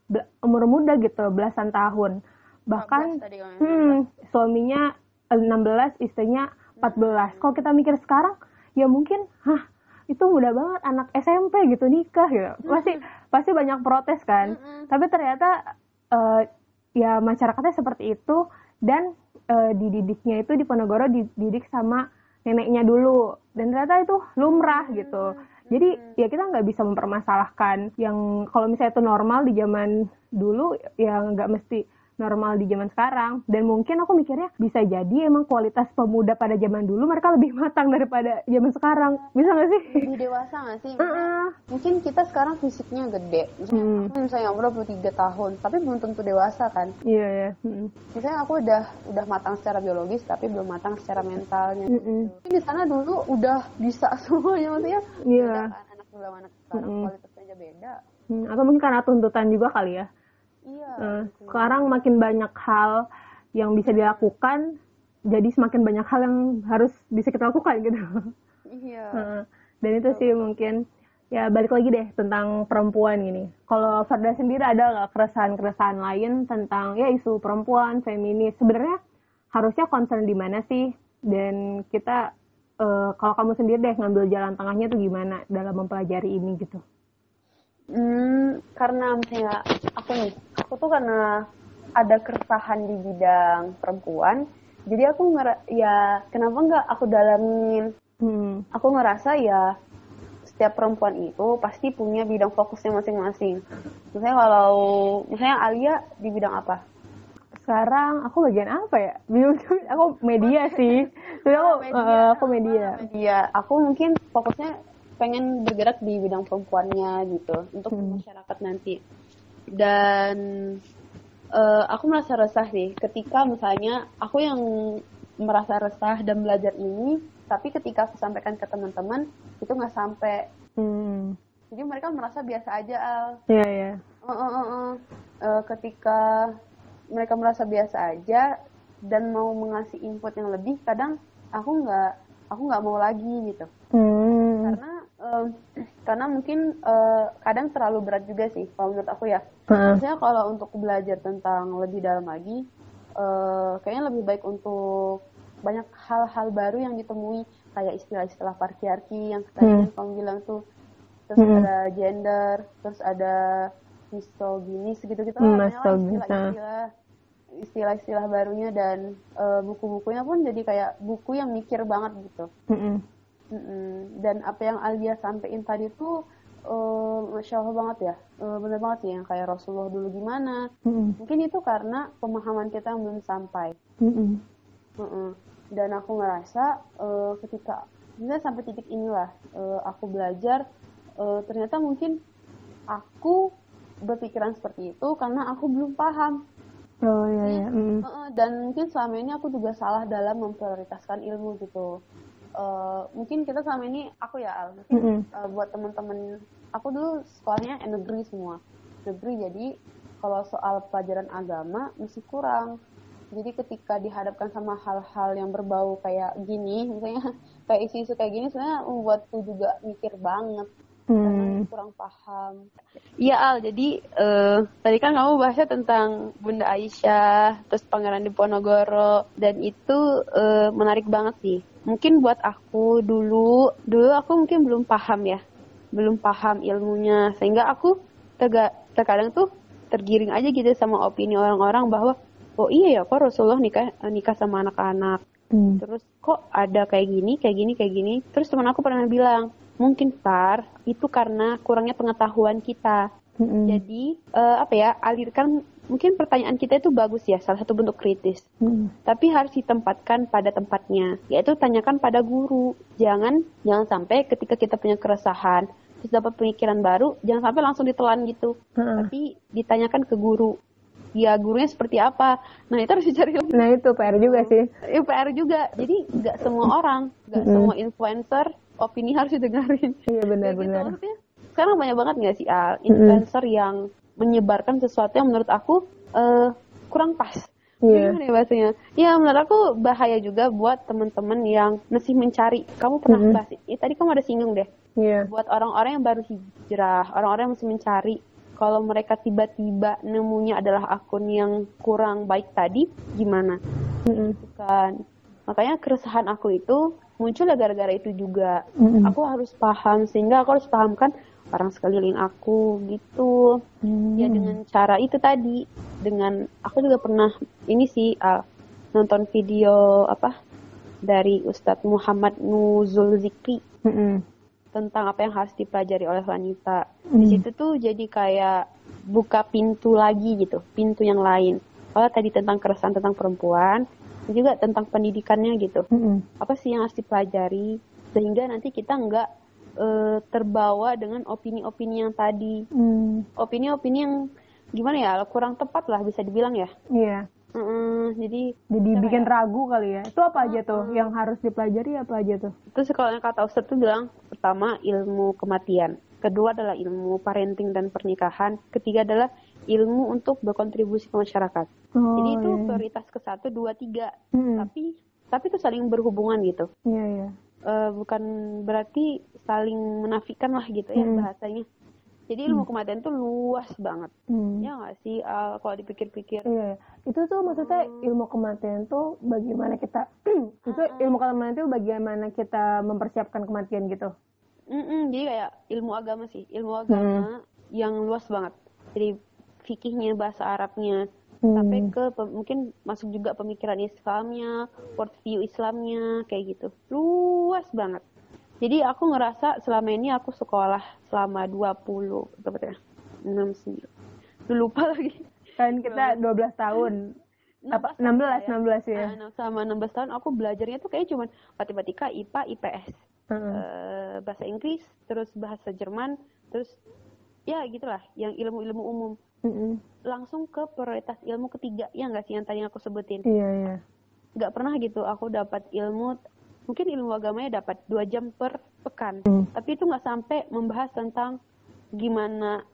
umur muda gitu belasan tahun bahkan hmm, suaminya 16 istrinya 14 kalau kita mikir sekarang ya mungkin hah itu mudah banget anak SMP gitu nikah gitu. Pasti pasti banyak protes kan. Tapi ternyata uh, ya masyarakatnya seperti itu dan uh, dididiknya itu di Ponorogo dididik sama neneknya dulu. Dan ternyata itu lumrah gitu. jadi ya kita nggak bisa mempermasalahkan yang kalau misalnya itu normal di zaman dulu ya nggak mesti normal di zaman sekarang dan mungkin aku mikirnya bisa jadi emang kualitas pemuda pada zaman dulu mereka lebih matang daripada zaman sekarang bisa nggak sih lebih dewasa nggak sih uh -uh. mungkin kita sekarang fisiknya gede misalnya hmm. misalnya umur 23 tahun tapi belum tentu dewasa kan iya yeah, iya yeah. hmm. misalnya aku udah udah matang secara biologis tapi belum matang secara mentalnya mm gitu. di sana dulu udah bisa semuanya maksudnya iya yeah. anak dulu anak sekarang mm kualitasnya aja beda hmm. atau mungkin karena tuntutan juga kali ya Iya. Uh, sekarang makin banyak hal yang bisa dilakukan, jadi semakin banyak hal yang harus bisa kita lakukan gitu. Iya. Uh, dan itu sih mungkin ya balik lagi deh tentang perempuan ini. Kalau Farda sendiri ada nggak keresahan-keresahan lain tentang ya isu perempuan, feminis? Sebenarnya harusnya concern di mana sih? Dan kita uh, kalau kamu sendiri deh ngambil jalan tengahnya tuh gimana dalam mempelajari ini gitu? Hmm, karena misalnya aku nih, aku tuh karena ada keresahan di bidang perempuan, jadi aku nger ya kenapa nggak aku dalamin? Hmm. Aku ngerasa ya setiap perempuan itu pasti punya bidang fokusnya masing-masing. Misalnya kalau misalnya Alia di bidang apa? Sekarang aku bagian apa ya? Aku media sih. Jadi aku oh, media. Uh, aku media. Media. Aku mungkin fokusnya pengen bergerak di bidang perempuannya gitu untuk hmm. masyarakat nanti dan uh, aku merasa resah sih ketika misalnya aku yang merasa resah dan belajar ini tapi ketika aku sampaikan ke teman-teman itu nggak sampai hmm. jadi mereka merasa biasa aja al iya yeah, iya yeah. uh, uh, uh, uh. uh, ketika mereka merasa biasa aja dan mau mengasih input yang lebih kadang aku nggak aku nggak mau lagi gitu hmm. karena um, karena mungkin uh, kadang terlalu berat juga sih kalau menurut aku ya. Maksudnya kalau untuk belajar tentang lebih dalam lagi, uh, kayaknya lebih baik untuk banyak hal-hal baru yang ditemui kayak istilah-istilah patriarki yang tadi hmm. kamu bilang tuh, terus hmm. ada gender, terus ada misoginis gitu-gitu hmm, istilah-istilah istilah-istilah barunya dan uh, buku-bukunya pun jadi kayak buku yang mikir banget gitu. Dan apa yang Alia sampaikan tadi tuh uh, masya Allah banget ya, uh, bener banget sih yang kayak Rasulullah dulu gimana. Mm-hmm. Mungkin itu karena pemahaman kita yang belum sampai. Mm-hmm. Mm-hmm. Dan aku ngerasa uh, ketika misalnya sampai titik inilah uh, aku belajar, uh, ternyata mungkin aku berpikiran seperti itu karena aku belum paham. Oh iya iya. Mm. Dan mungkin selama ini aku juga salah dalam memprioritaskan ilmu gitu uh, mungkin kita selama ini aku ya Al mungkin mm -hmm. uh, buat teman-teman aku dulu sekolahnya negeri semua negeri jadi kalau soal pelajaran agama masih kurang jadi ketika dihadapkan sama hal-hal yang berbau kayak gini misalnya kayak isu-isu kayak gini sebenarnya membuatku juga mikir banget hmm. kurang paham. Iya Al, jadi uh, tadi kan kamu bahasnya tentang Bunda Aisyah, terus Pangeran Diponegoro, dan itu uh, menarik banget sih mungkin buat aku dulu dulu aku mungkin belum paham ya. Belum paham ilmunya. Sehingga aku terga, terkadang tuh tergiring aja gitu sama opini orang-orang bahwa oh iya ya kok Rasulullah nikah nikah sama anak-anak? Hmm. terus kok ada kayak gini kayak gini kayak gini? Terus teman aku pernah bilang mungkin par itu karena kurangnya pengetahuan kita. Hmm. Jadi uh, apa ya alirkan mungkin pertanyaan kita itu bagus ya salah satu bentuk kritis. Mm. Tapi harus ditempatkan pada tempatnya, yaitu tanyakan pada guru. Jangan jangan sampai ketika kita punya keresahan terus dapat pemikiran baru, jangan sampai langsung ditelan gitu. Mm. Tapi ditanyakan ke guru. Ya gurunya seperti apa? Nah itu harus dicari. Nah itu PR juga sih. Itu PR juga. Jadi nggak semua orang, nggak mm. semua influencer opini harus didengarin. Iya benar-benar. Gitu, sekarang banyak banget nggak sih Al influencer mm -hmm. yang menyebarkan sesuatu yang menurut aku uh, kurang pas. Yeah. Gimana ya bahasanya? Ya menurut aku bahaya juga buat teman-teman yang masih mencari. Kamu pernah mm -hmm. bahas, ya, tadi kamu ada singgung deh. Yeah. Buat orang-orang yang baru hijrah, orang-orang yang masih mencari, kalau mereka tiba-tiba nemunya adalah akun yang kurang baik tadi, gimana? Mm -hmm. Kan. Makanya keresahan aku itu muncul gara-gara itu juga. Mm -hmm. Aku harus paham sehingga aku harus pahamkan orang sekeliling aku gitu hmm. ya dengan cara itu tadi dengan aku juga pernah ini sih uh, nonton video apa dari Ustadz Muhammad Nuzul Zikri hmm. tentang apa yang harus dipelajari oleh wanita hmm. di situ tuh jadi kayak buka pintu lagi gitu pintu yang lain kalau tadi tentang keresahan tentang perempuan juga tentang pendidikannya gitu hmm. apa sih yang harus dipelajari sehingga nanti kita nggak uh, terbawa dengan opini-opini yang tadi. Hmm. Opini-opini yang gimana ya kurang tepat lah bisa dibilang ya. Iya. Mm -mm, jadi jadi bikin ya? ragu kali ya. Itu apa aja tuh yang harus dipelajari apa aja tuh? Itu sekolahnya kata Ustadz tuh bilang pertama ilmu kematian, kedua adalah ilmu parenting dan pernikahan, ketiga adalah ilmu untuk berkontribusi ke masyarakat. Oh, jadi itu iya. prioritas ke satu, dua, tiga. Hmm. Tapi tapi itu saling berhubungan gitu. Iya iya uh, bukan berarti saling menafikan lah gitu ya hmm. bahasanya. Jadi ilmu hmm. kematian tuh luas banget, hmm. ya nggak sih uh, kalau dipikir-pikir? Iya, itu tuh maksudnya hmm. ilmu kematian tuh bagaimana kita itu hmm. ilmu kematian itu bagaimana kita mempersiapkan kematian gitu? Mm-mm, jadi kayak ilmu agama sih, ilmu agama hmm. yang luas banget. Jadi fikihnya, bahasa Arabnya, hmm. sampai ke mungkin masuk juga pemikiran Islamnya, worldview Islamnya kayak gitu. Luas banget. Jadi aku ngerasa selama ini aku sekolah selama 20 berapa ya? 6 9. Lupa lagi. Kan kita 12 tahun. apa 16 ya. 16 ya. Nah, sama 16 tahun aku belajarnya tuh kayak cuman matematika, IPA, IPS. Hmm. Uh, bahasa Inggris, terus bahasa Jerman, terus ya gitulah yang ilmu-ilmu umum mm-hmm. langsung ke prioritas ilmu ketiga ya nggak sih yang tadi aku sebutin iya iya nggak pernah gitu aku dapat ilmu mungkin ilmu agamanya dapat dua jam per pekan mm. tapi itu nggak sampai membahas tentang gimana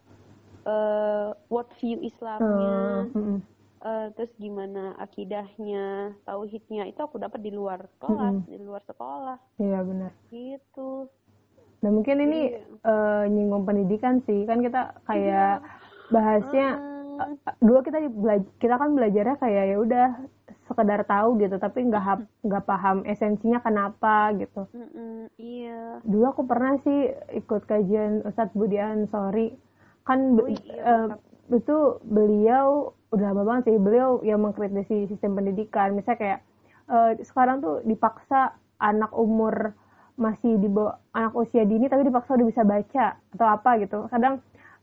uh, view Islamnya mm-hmm. uh, terus gimana akidahnya tauhidnya itu aku dapat di luar kelas mm-hmm. di luar sekolah iya benar gitu Nah mungkin ini iya. uh, nyinggung pendidikan sih kan kita kayak iya bahasnya uh, dulu kita kita kan belajarnya kayak ya udah sekedar tahu gitu tapi nggak nggak paham esensinya kenapa gitu. Mm iya. Dulu aku pernah sih ikut kajian Ustadz Budi Ansori. Kan oh, iya, uh, itu beliau udah lama banget sih beliau yang mengkritisi sistem pendidikan. Misalnya kayak uh, sekarang tuh dipaksa anak umur masih di bawah anak usia dini tapi dipaksa udah bisa baca atau apa gitu. Kadang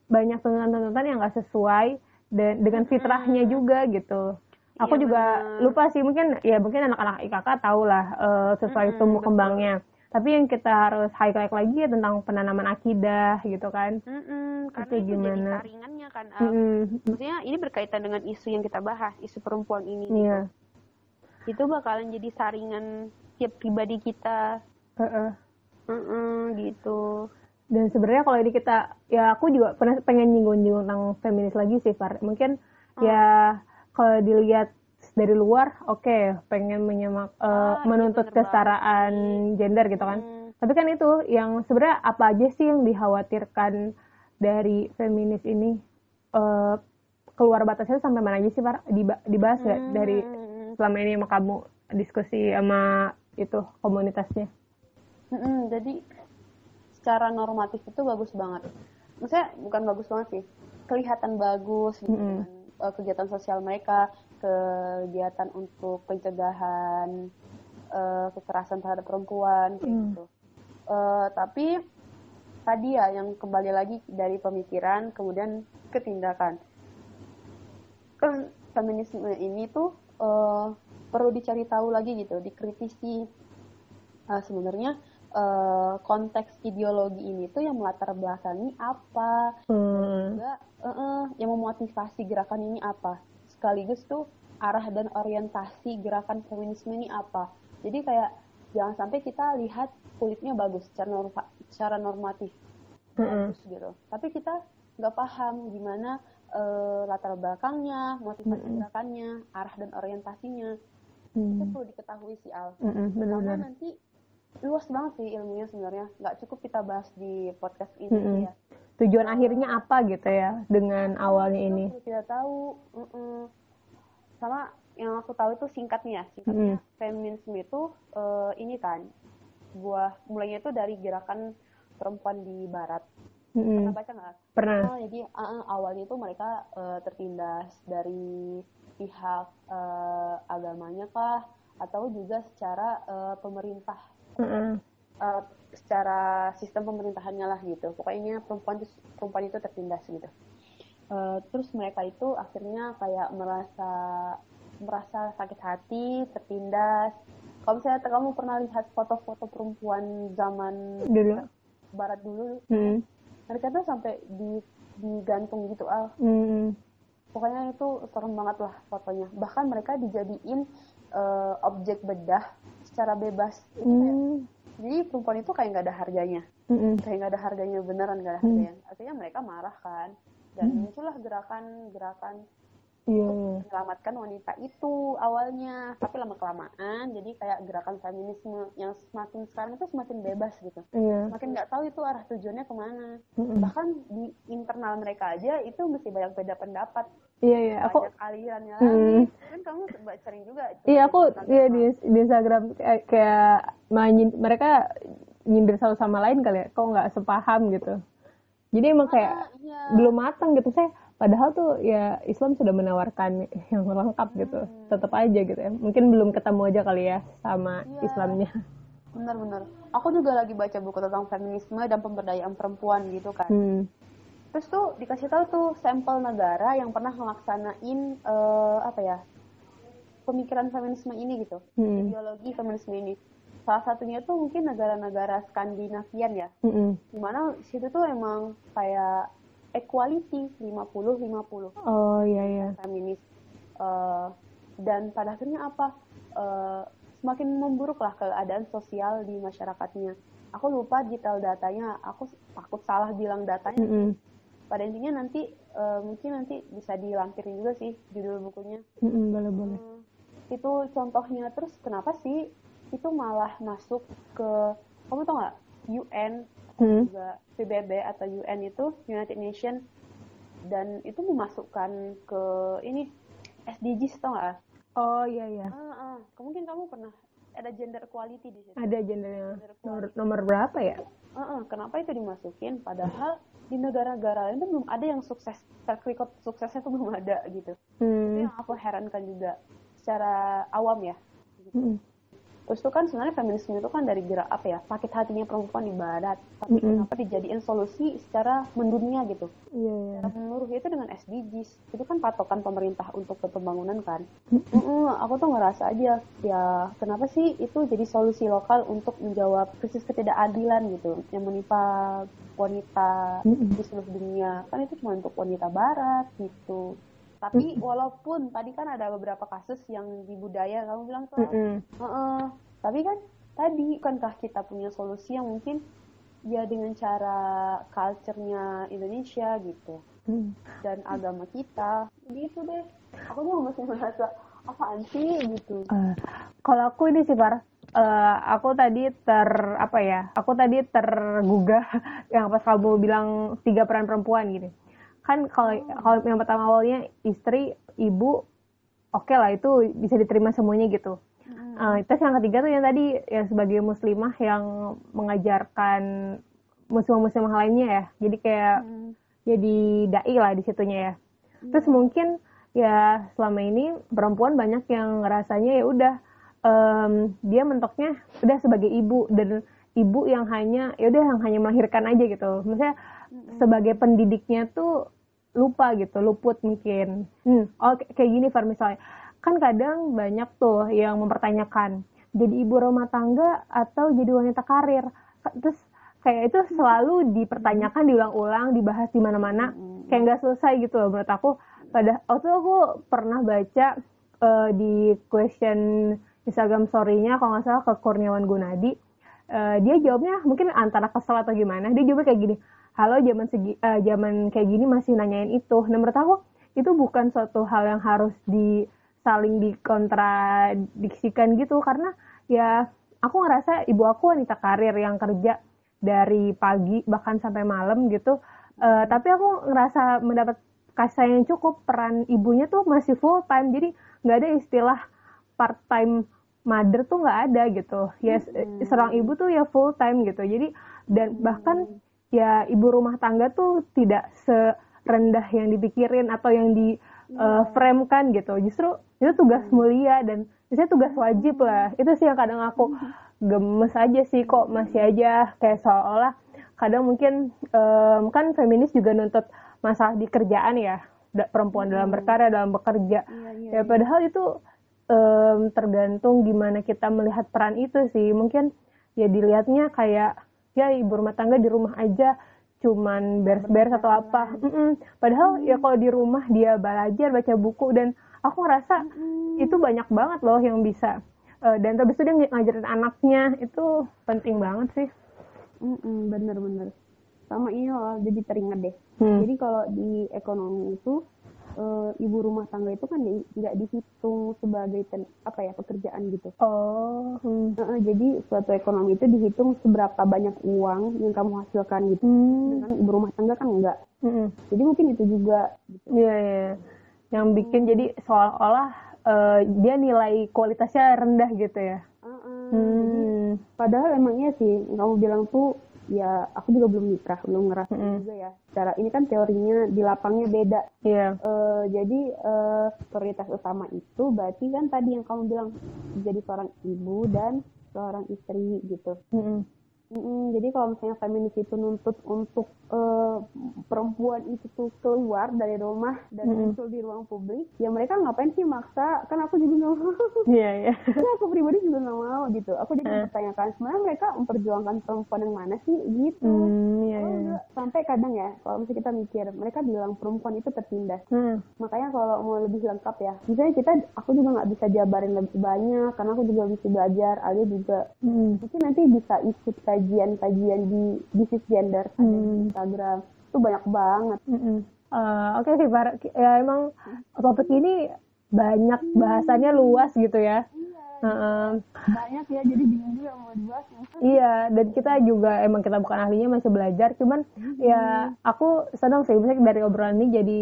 banyak tuntutan-tuntutan yang gak sesuai dan dengan fitrahnya hmm. juga gitu. Aku iya, juga bener. lupa sih mungkin ya mungkin anak-anak IKK tahu lah uh, sesuai hmm, tumbuh betul. kembangnya. Tapi yang kita harus highlight lagi ya tentang penanaman akidah gitu kan. Mm-mm, karena itu, gimana? jadi saringannya kan. Um, mm Maksudnya ini berkaitan dengan isu yang kita bahas, isu perempuan ini. Iya. Gitu. Itu bakalan jadi saringan tiap pribadi kita. Uh-uh. Mm-mm, gitu dan sebenarnya kalau ini kita ya aku juga pernah pengen nyinggung-nyinggung tentang feminis lagi sih Far mungkin hmm. ya kalau dilihat dari luar oke okay, pengen menyemak uh, menuntut kesetaraan gender gitu kan hmm. tapi kan itu yang sebenarnya apa aja sih yang dikhawatirkan dari feminis ini uh, keluar batasnya sampai mana aja sih Far dibahas nggak hmm. dari selama ini sama kamu diskusi sama itu komunitasnya hmm, jadi secara normatif itu bagus banget. Maksudnya bukan bagus banget sih, kelihatan bagus gitu mm -hmm. dengan kegiatan sosial mereka, kegiatan untuk pencegahan uh, kekerasan terhadap perempuan kayak mm. gitu. Uh, tapi tadi ya yang kembali lagi dari pemikiran kemudian ke tindakan. Kan feminisme ini tuh uh, perlu dicari tahu lagi gitu, dikritisi uh, sebenarnya uh, konteks ideologi ini tuh yang melatar belakangi apa hmm. juga uh -uh, yang memotivasi gerakan ini apa sekaligus tuh arah dan orientasi gerakan feminisme ini apa jadi kayak jangan sampai kita lihat kulitnya bagus secara norma, secara normatif hmm. bagus gitu tapi kita nggak paham gimana uh, latar belakangnya, motivasi mm -hmm. gerakannya, arah dan orientasinya. Mm. Itu perlu diketahui sih Al. Mm -hmm, Karena nanti luas banget sih ilmunya sebenarnya. Nggak cukup kita bahas di podcast ini mm -hmm. ya. Tujuan akhirnya apa gitu ya dengan awalnya ini? Tidak tahu. Mm -mm. Sama yang aku tahu itu singkatnya, singkatnya mm. feminisme itu uh, ini kan buah mulainya itu dari gerakan perempuan di barat Hmm. Pernah baca nggak? Pernah. Oh, jadi uh, awalnya itu mereka uh, tertindas dari pihak uh, agamanya kah, atau juga secara uh, pemerintah, hmm. uh, secara sistem pemerintahannya lah gitu. Pokoknya perempuan itu, perempuan itu tertindas gitu. Uh, terus mereka itu akhirnya kayak merasa merasa sakit hati, tertindas. Kalau misalnya kamu pernah lihat foto-foto perempuan zaman dulu barat dulu, hmm mereka tuh sampai di digantung gitu al mm. pokoknya itu serem banget lah fotonya bahkan mereka dijadiin uh, objek bedah secara bebas mm. jadi perempuan itu kayak nggak ada harganya mm kayak nggak ada harganya beneran nggak ada mm. harganya artinya mereka marah kan dan mm. muncullah gerakan-gerakan yeah. menyelamatkan wanita itu awalnya tapi lama kelamaan jadi kayak gerakan feminisme yang semakin sekarang itu semakin bebas gitu yeah. makin nggak tahu itu arah tujuannya ke mana mm-hmm. bahkan di internal mereka aja itu mesti banyak beda pendapat Iya iya aku alirannya mm. kan kamu sering juga iya aku iya di, di Instagram kayak, kayak main mereka nyindir satu sama lain kali ya kok nggak sepaham gitu jadi emang kayak ah, iya. belum matang gitu saya padahal tuh ya Islam sudah menawarkan yang lengkap gitu hmm. tetap aja gitu ya mungkin belum ketemu aja kali ya sama ya. Islamnya benar-benar aku juga lagi baca buku tentang feminisme dan pemberdayaan perempuan gitu kan hmm. Terus tuh dikasih tahu tuh sampel negara yang pernah melaksanain uh, apa ya pemikiran feminisme ini gitu. Hmm. ideologi feminisme ini. Salah satunya tuh mungkin negara-negara Skandinavian ya. -hmm. di mana situ tuh emang kayak equality 50-50 oh iya iya. Feminis. Uh, dan pada akhirnya apa? Uh, semakin memburuklah keadaan sosial di masyarakatnya. Aku lupa detail datanya. Aku takut salah bilang datanya. Mm -hmm. Pada intinya nanti uh, mungkin nanti bisa dilampirin juga sih judul bukunya mm -hmm, boleh boleh uh, itu contohnya terus kenapa sih itu malah masuk ke kamu tau nggak UN hmm. juga PBB atau UN itu United Nations dan itu memasukkan ke ini SDGs tau gak? Oh iya iya. Ah, ah. Mungkin kamu pernah ada gender equality di situ. Ada gendernya. Gender nomor, nomor berapa ya? Ah. Kenapa itu dimasukin? Padahal di negara-negara lain itu belum ada yang sukses. Track record suksesnya itu belum ada gitu. Hmm. Itu yang aku herankan juga secara awam ya. Gitu. Hmm. Terus itu kan sebenarnya feminisme itu kan dari gerak apa ya sakit hatinya perempuan di barat, tapi mm -hmm. kenapa dijadiin solusi secara mendunia gitu? Iya. Yeah, yeah. Menurut itu dengan SDGs itu kan patokan pemerintah untuk pembangunan kan. Mm -hmm. Mm -hmm, aku tuh ngerasa aja ya kenapa sih itu jadi solusi lokal untuk menjawab krisis ketidakadilan gitu yang menimpa wanita mm -hmm. di seluruh dunia kan itu cuma untuk wanita barat gitu tapi walaupun tadi kan ada beberapa kasus yang di budaya kamu bilang tuh mm -hmm. uh -uh. tapi kan tadi bukankah kita punya solusi yang mungkin ya dengan cara culture-nya Indonesia gitu mm. dan agama kita gitu deh aku tuh masih merasa apaan sih gitu uh, kalau aku ini sih par uh, aku tadi ter apa ya aku tadi tergugah yang pas kamu bilang tiga peran perempuan gitu kan kalau kalau yang pertama awalnya istri ibu oke okay lah itu bisa diterima semuanya gitu hmm. uh, terus yang ketiga tuh yang tadi yang sebagai muslimah yang mengajarkan muslimah-muslimah lainnya ya jadi kayak hmm. jadi dai lah di situnya ya hmm. terus mungkin ya selama ini perempuan banyak yang rasanya ya udah um, dia mentoknya udah sebagai ibu dan ibu yang hanya ya udah yang hanya melahirkan aja gitu maksudnya hmm. sebagai pendidiknya tuh lupa gitu, luput mungkin. Hmm, oh kayak gini Far misalnya. Kan kadang banyak tuh yang mempertanyakan, jadi ibu rumah tangga atau jadi wanita karir. Terus kayak itu selalu dipertanyakan, diulang-ulang, dibahas di mana-mana, kayak nggak selesai gitu loh menurut aku. Pada waktu aku pernah baca uh, di question Instagram story-nya kalau nggak salah ke Kurniawan Gunadi, uh, dia jawabnya mungkin antara kesel atau gimana, dia jawabnya kayak gini, halo zaman segi uh, zaman kayak gini masih nanyain itu. Nah menurut aku itu bukan suatu hal yang harus di saling dikontradiksikan gitu. Karena ya aku ngerasa ibu aku wanita karir yang kerja dari pagi bahkan sampai malam gitu. Uh, tapi aku ngerasa mendapat kasih yang cukup. Peran ibunya tuh masih full time jadi nggak ada istilah part time mother tuh nggak ada gitu. Ya hmm. seorang ibu tuh ya full time gitu. Jadi dan bahkan ya ibu rumah tangga tuh tidak serendah yang dipikirin atau yang di uh, frame kan gitu justru itu tugas hmm. mulia dan itu tugas wajib lah itu sih yang kadang aku hmm. gemes aja sih kok masih aja kayak seolah kadang mungkin um, kan feminis juga nuntut masalah di kerjaan ya perempuan dalam berkarya dalam bekerja iya, iya, ya iya. padahal itu um, tergantung gimana kita melihat peran itu sih mungkin ya dilihatnya kayak ya ibu rumah tangga di rumah aja cuman beres-beres atau apa. Mm -mm. Padahal ya hmm. ya kalau di rumah dia belajar baca buku dan aku ngerasa mm. itu banyak banget loh yang bisa. Uh, dan terus itu dia ngajarin anaknya itu penting banget sih. Mm -mm, bener-bener. Sama ini loh jadi teringat deh. Hmm. Jadi kalau di ekonomi itu uh, ibu rumah tangga itu kan nggak di, dihitung sebagai ten, apa ya pekerjaan gitu. Oh. Hmm. Uh, jadi suatu ekonomi itu dihitung seberapa banyak uang yang kamu hasilkan gitu. Hmm. Dengan ibu rumah tangga kan enggak. Hmm. Jadi mungkin itu juga. Gitu. Iya gitu. yeah, Yang bikin hmm. jadi seolah-olah uh, dia nilai kualitasnya rendah gitu ya. Uh -uh. Hmm. Padahal emangnya sih kamu bilang tuh ya aku juga belum nikah belum ngerasa mm -hmm. juga ya cara ini kan teorinya di lapangnya beda yeah. Iya. uh, jadi uh, prioritas utama itu berarti kan tadi yang kamu bilang jadi seorang ibu dan seorang istri gitu mm -hmm. Mm, jadi kalau misalnya feminis itu nuntut untuk uh, perempuan itu tuh keluar dari rumah dan mm. muncul di ruang publik, ya mereka ngapain sih maksa? Kan aku juga nggak mau. Iya iya. Yeah. aku pribadi juga nggak mau gitu. Aku jadi uh. mempertanyakan sebenarnya mereka memperjuangkan perempuan yang mana sih gitu. Mm, yeah, yeah. Sampai kadang ya kalau misalnya kita mikir mereka bilang perempuan itu tertindas. Mm. Makanya kalau mau lebih lengkap ya, misalnya kita aku juga nggak bisa jabarin lebih banyak karena aku juga mesti belajar, Alia juga. Mm. Mungkin nanti bisa ikut kajian-kajian di bisnis gender hmm. di Instagram itu banyak banget. Hmm. Uh, Oke okay sih, Pak. Ya emang topik ini banyak bahasannya luas gitu ya. Iya, uh, banyak ya, jadi bingung juga mau dibahas. Iya, dan kita juga emang kita bukan ahlinya masih belajar, cuman hmm. ya aku senang sih misalnya dari obrolan ini jadi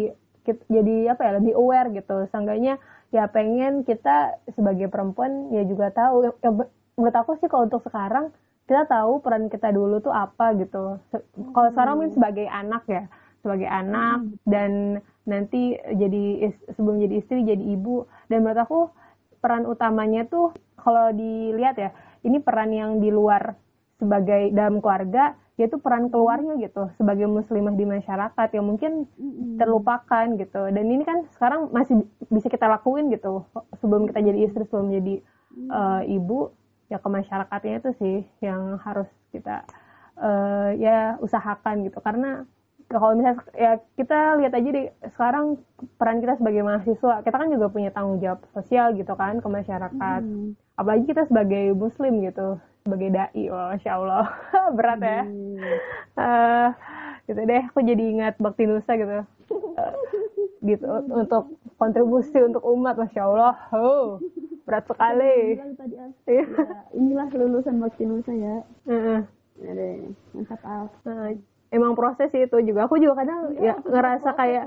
jadi apa ya lebih aware gitu. Seenggaknya ya pengen kita sebagai perempuan ya juga tahu. Ya, menurut aku sih kalau untuk sekarang kita tahu peran kita dulu tuh apa gitu. Hmm. Kalau sekarang mungkin sebagai anak ya, sebagai anak hmm. dan nanti jadi sebelum jadi istri jadi ibu dan menurut aku peran utamanya tuh kalau dilihat ya, ini peran yang di luar sebagai dalam keluarga yaitu peran keluarnya gitu sebagai muslimah di masyarakat yang mungkin hmm. terlupakan gitu dan ini kan sekarang masih bisa kita lakuin gitu sebelum kita jadi istri sebelum jadi uh, ibu ya ke masyarakatnya itu sih yang harus kita uh, ya usahakan gitu karena kalau misalnya ya kita lihat aja deh sekarang peran kita sebagai mahasiswa kita kan juga punya tanggung jawab sosial gitu kan ke masyarakat hmm. apalagi kita sebagai muslim gitu sebagai dai oh, masya allah berat ya hmm. uh, gitu deh aku jadi ingat bakti nusa gitu. Uh, gitu untuk kontribusi untuk umat masya allah. Oh berat sekali. Tadi, ya, inilah lulusan bakti nusa ya. Uh-uh. mantap al. Uh, emang proses itu juga. Aku juga kadang ya, ya ngerasa kayak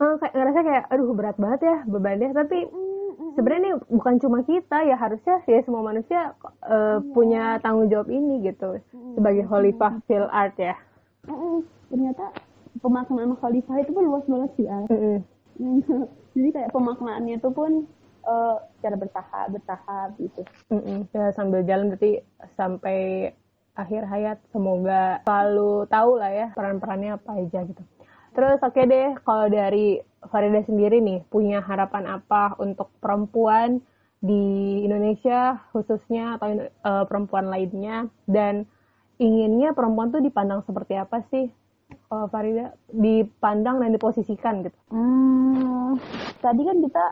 uh, kayak ngerasa kayak aduh berat banget ya bebannya. Tapi sebenarnya ini bukan cuma kita ya harusnya ya semua manusia uh, iya. punya tanggung jawab ini gitu sebagai khalifah fil art ya ternyata pemaknaan khalifah itu pun luas banget sih al. Jadi kayak pemaknaannya itu pun uh, secara bertahap bertahap gitu. Mm ya sambil jalan berarti sampai akhir hayat semoga selalu tahu lah ya peran-perannya apa aja gitu. Terus oke okay deh kalau dari Farida sendiri nih punya harapan apa untuk perempuan di Indonesia khususnya atau uh, perempuan lainnya? Dan inginnya perempuan tuh dipandang seperti apa sih kalau Farida dipandang dan diposisikan gitu? Hmm, tadi kan kita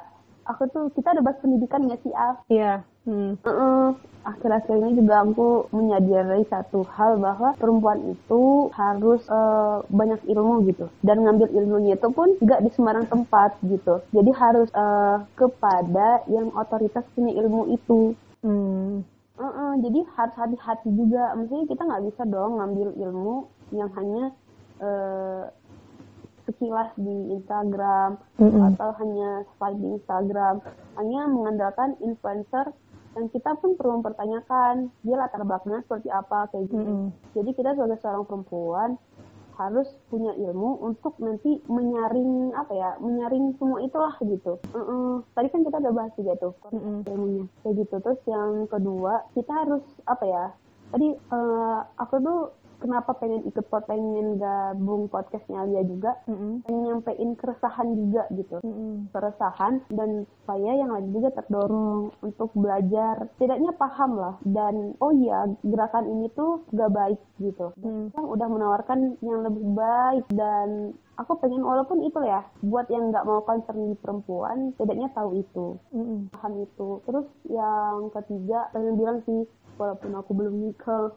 aku tuh kita ada bahas pendidikan nggak sih Al? Iya. Hmm. Uh -uh. Akhir-akhir ini juga aku menyadari satu hal bahwa perempuan itu harus uh, banyak ilmu gitu dan ngambil ilmunya itu pun nggak di sembarang tempat gitu. Jadi harus uh, kepada yang otoritas punya ilmu itu. Hmm. Uh -uh. Jadi harus hati-hati juga. Maksudnya kita nggak bisa dong ngambil ilmu yang hanya uh, sekilas di Instagram mm-hmm. atau hanya slide di Instagram hanya mengandalkan influencer yang kita pun perlu mempertanyakan dia latar belakangnya seperti apa kayak gitu mm-hmm. jadi kita sebagai seorang perempuan harus punya ilmu untuk nanti menyaring apa ya menyaring semua itulah gitu. Mm -mm. tadi kan kita udah bahas juga tuh ilmunya. Kayak gitu. Terus yang kedua kita harus apa ya tadi uh, aku tuh kenapa pengen ikut pengen gabung podcastnya Alia juga mm-hmm. pengen nyampein keresahan juga gitu mm-hmm. keresahan dan saya yang lagi juga terdorong untuk belajar tidaknya paham lah dan oh iya gerakan ini tuh gak baik gitu mm. yang udah menawarkan yang lebih baik dan aku pengen walaupun itu ya buat yang nggak mau concern di perempuan tidaknya tahu itu mm-hmm. paham itu terus yang ketiga pengen bilang sih walaupun aku belum nikah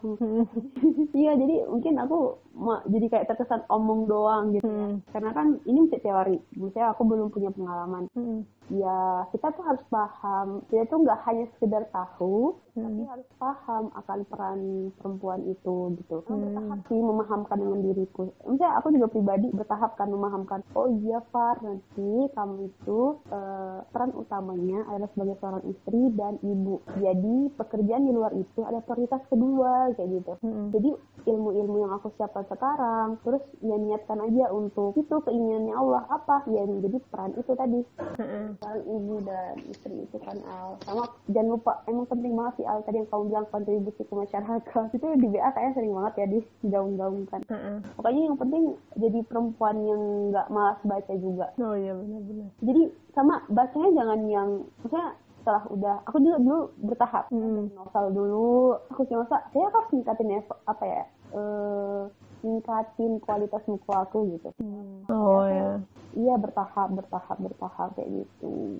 iya jadi mungkin aku jadi kayak terkesan omong doang gitu ya. hmm. karena kan ini masih teori maksudnya aku belum punya pengalaman hmm. Ya kita tuh harus paham kita tuh nggak hanya sekedar tahu hmm. tapi harus paham akan peran perempuan itu gitu hmm. bertahap sih memahamkan dengan diriku maksudnya aku juga pribadi bertahap kan memahamkan oh iya Far nanti kamu itu uh, peran utamanya adalah sebagai seorang istri dan ibu jadi pekerjaan di luar itu ada prioritas kedua kayak gitu hmm. jadi ilmu-ilmu yang aku siapkan sekarang terus ya niatkan aja untuk itu keinginannya Allah apa ya menjadi peran itu tadi hmm. Peran ibu dan istri itu kan Al. Sama jangan lupa emang penting banget sih Al tadi yang kamu bilang kontribusi ke masyarakat. Itu di BA kayaknya sering banget ya di gaung-gaungkan hmm. pokoknya yang penting jadi perempuan yang nggak malas baca juga. Oh iya benar-benar. Jadi sama bacanya jangan yang maksudnya setelah udah aku juga dulu bertahap. Hmm. novel dulu. Aku cuma saya harus ningkatin apa ya uh, ningkatin kualitas buku aku gitu. Hmm. oh ya. iya bertahap bertahap bertahap kayak gitu.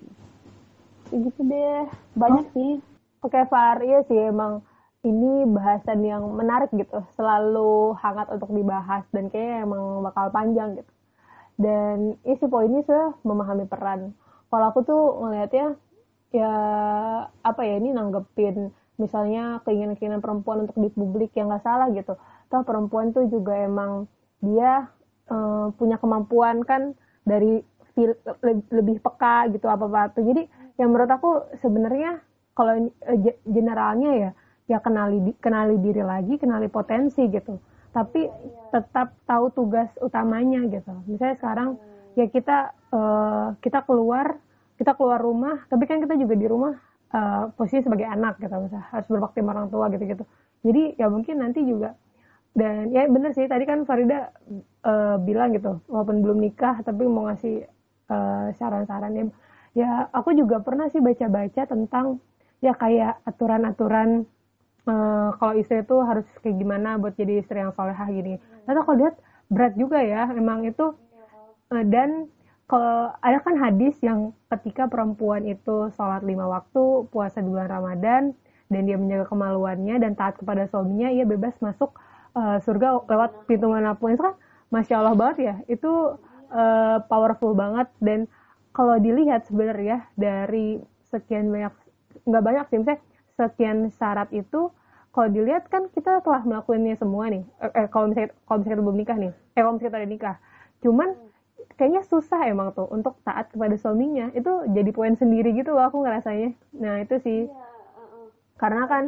Kayak gitu deh. Banyak oh. sih. Oke Far iya sih emang ini bahasan yang menarik gitu. Selalu hangat untuk dibahas dan kayaknya emang bakal panjang gitu. Dan isi poinnya sih memahami peran. Kalau aku tuh ngelihatnya ya apa ya ini nanggepin misalnya keinginan-keinginan perempuan untuk di publik yang nggak salah gitu toh perempuan tuh juga emang dia uh, punya kemampuan kan dari feel, lebih peka gitu apa apa tuh jadi yang menurut aku sebenarnya kalau uh, generalnya ya ya kenali kenali diri lagi kenali potensi gitu. Tapi tetap tahu tugas utamanya gitu. Misalnya sekarang ya kita uh, kita keluar kita keluar rumah tapi kan kita juga di rumah uh, posisi sebagai anak gitu misalnya harus berbakti sama orang tua gitu gitu jadi ya mungkin nanti juga dan ya bener sih. Tadi kan Farida uh, bilang gitu walaupun belum nikah tapi mau ngasih uh, saran-saran ya. Ya aku juga pernah sih baca-baca tentang ya kayak aturan-aturan uh, kalau istri itu harus kayak gimana buat jadi istri yang solehah gini. Tapi kalau lihat berat juga ya, memang itu uh, dan kalau ada kan hadis yang ketika perempuan itu sholat lima waktu, puasa di bulan Ramadan, dan dia menjaga kemaluannya dan taat kepada suaminya, ia bebas masuk uh, surga lewat pintu mana pun. Itu kan masya Allah banget ya, itu uh, powerful banget. Dan kalau dilihat sebenarnya dari sekian banyak nggak banyak sih, misalnya sekian syarat itu kalau dilihat kan kita telah melakukannya semua nih. Eh, eh kalau misalnya kalau misalnya kita belum nikah nih, eh kalau misalnya kita udah nikah, cuman kayaknya susah emang tuh untuk taat kepada suaminya. Itu jadi poin sendiri gitu loh aku ngerasanya. Nah itu sih. Iya, uh -uh. karena kan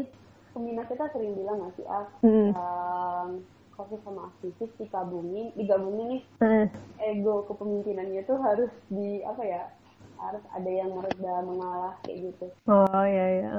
peminat kita sering bilang nggak sih ah hmm. um, kopi sama aktivis digabungin digabungin nih hmm. ego kepemimpinannya tuh harus di apa ya harus ada yang mereda mengalah kayak gitu oh iya iya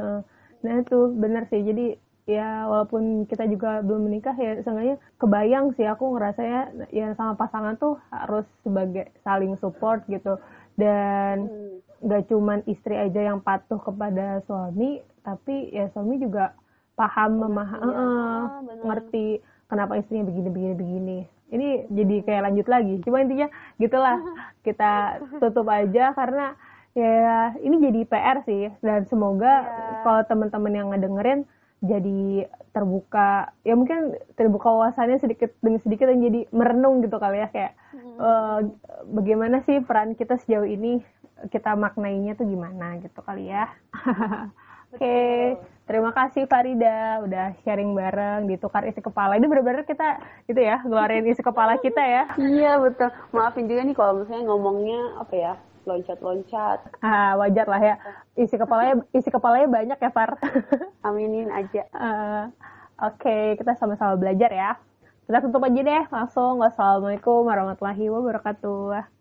nah itu benar sih jadi ya walaupun kita juga belum menikah ya seenggaknya kebayang sih aku ngerasanya ya sama pasangan tuh harus sebagai saling support gitu dan hmm. gak cuman istri aja yang patuh kepada suami tapi ya suami juga paham memaham ya. uh, ngerti kenapa istrinya begini begini begini ini jadi kayak lanjut lagi cuma intinya gitulah kita tutup aja karena Ya, ini jadi PR sih dan semoga yeah. kalau teman-teman yang ngedengerin jadi terbuka ya mungkin terbuka wawasannya sedikit demi sedikit dan jadi merenung gitu kali ya kayak hmm. uh, bagaimana sih peran kita sejauh ini kita maknainya tuh gimana gitu kali ya. Oke, okay. Terima kasih Farida udah sharing bareng ditukar isi kepala. Ini benar-benar kita itu ya ngeluarin isi kepala kita ya. Iya betul. Maafin juga nih kalau misalnya ngomongnya apa ya loncat-loncat. Ah, wajar lah ya. Isi kepalanya isi kepalanya banyak ya, Far. Aminin aja. Uh, Oke, okay, kita sama-sama belajar ya. Kita tutup aja deh langsung. Wassalamualaikum warahmatullahi wabarakatuh.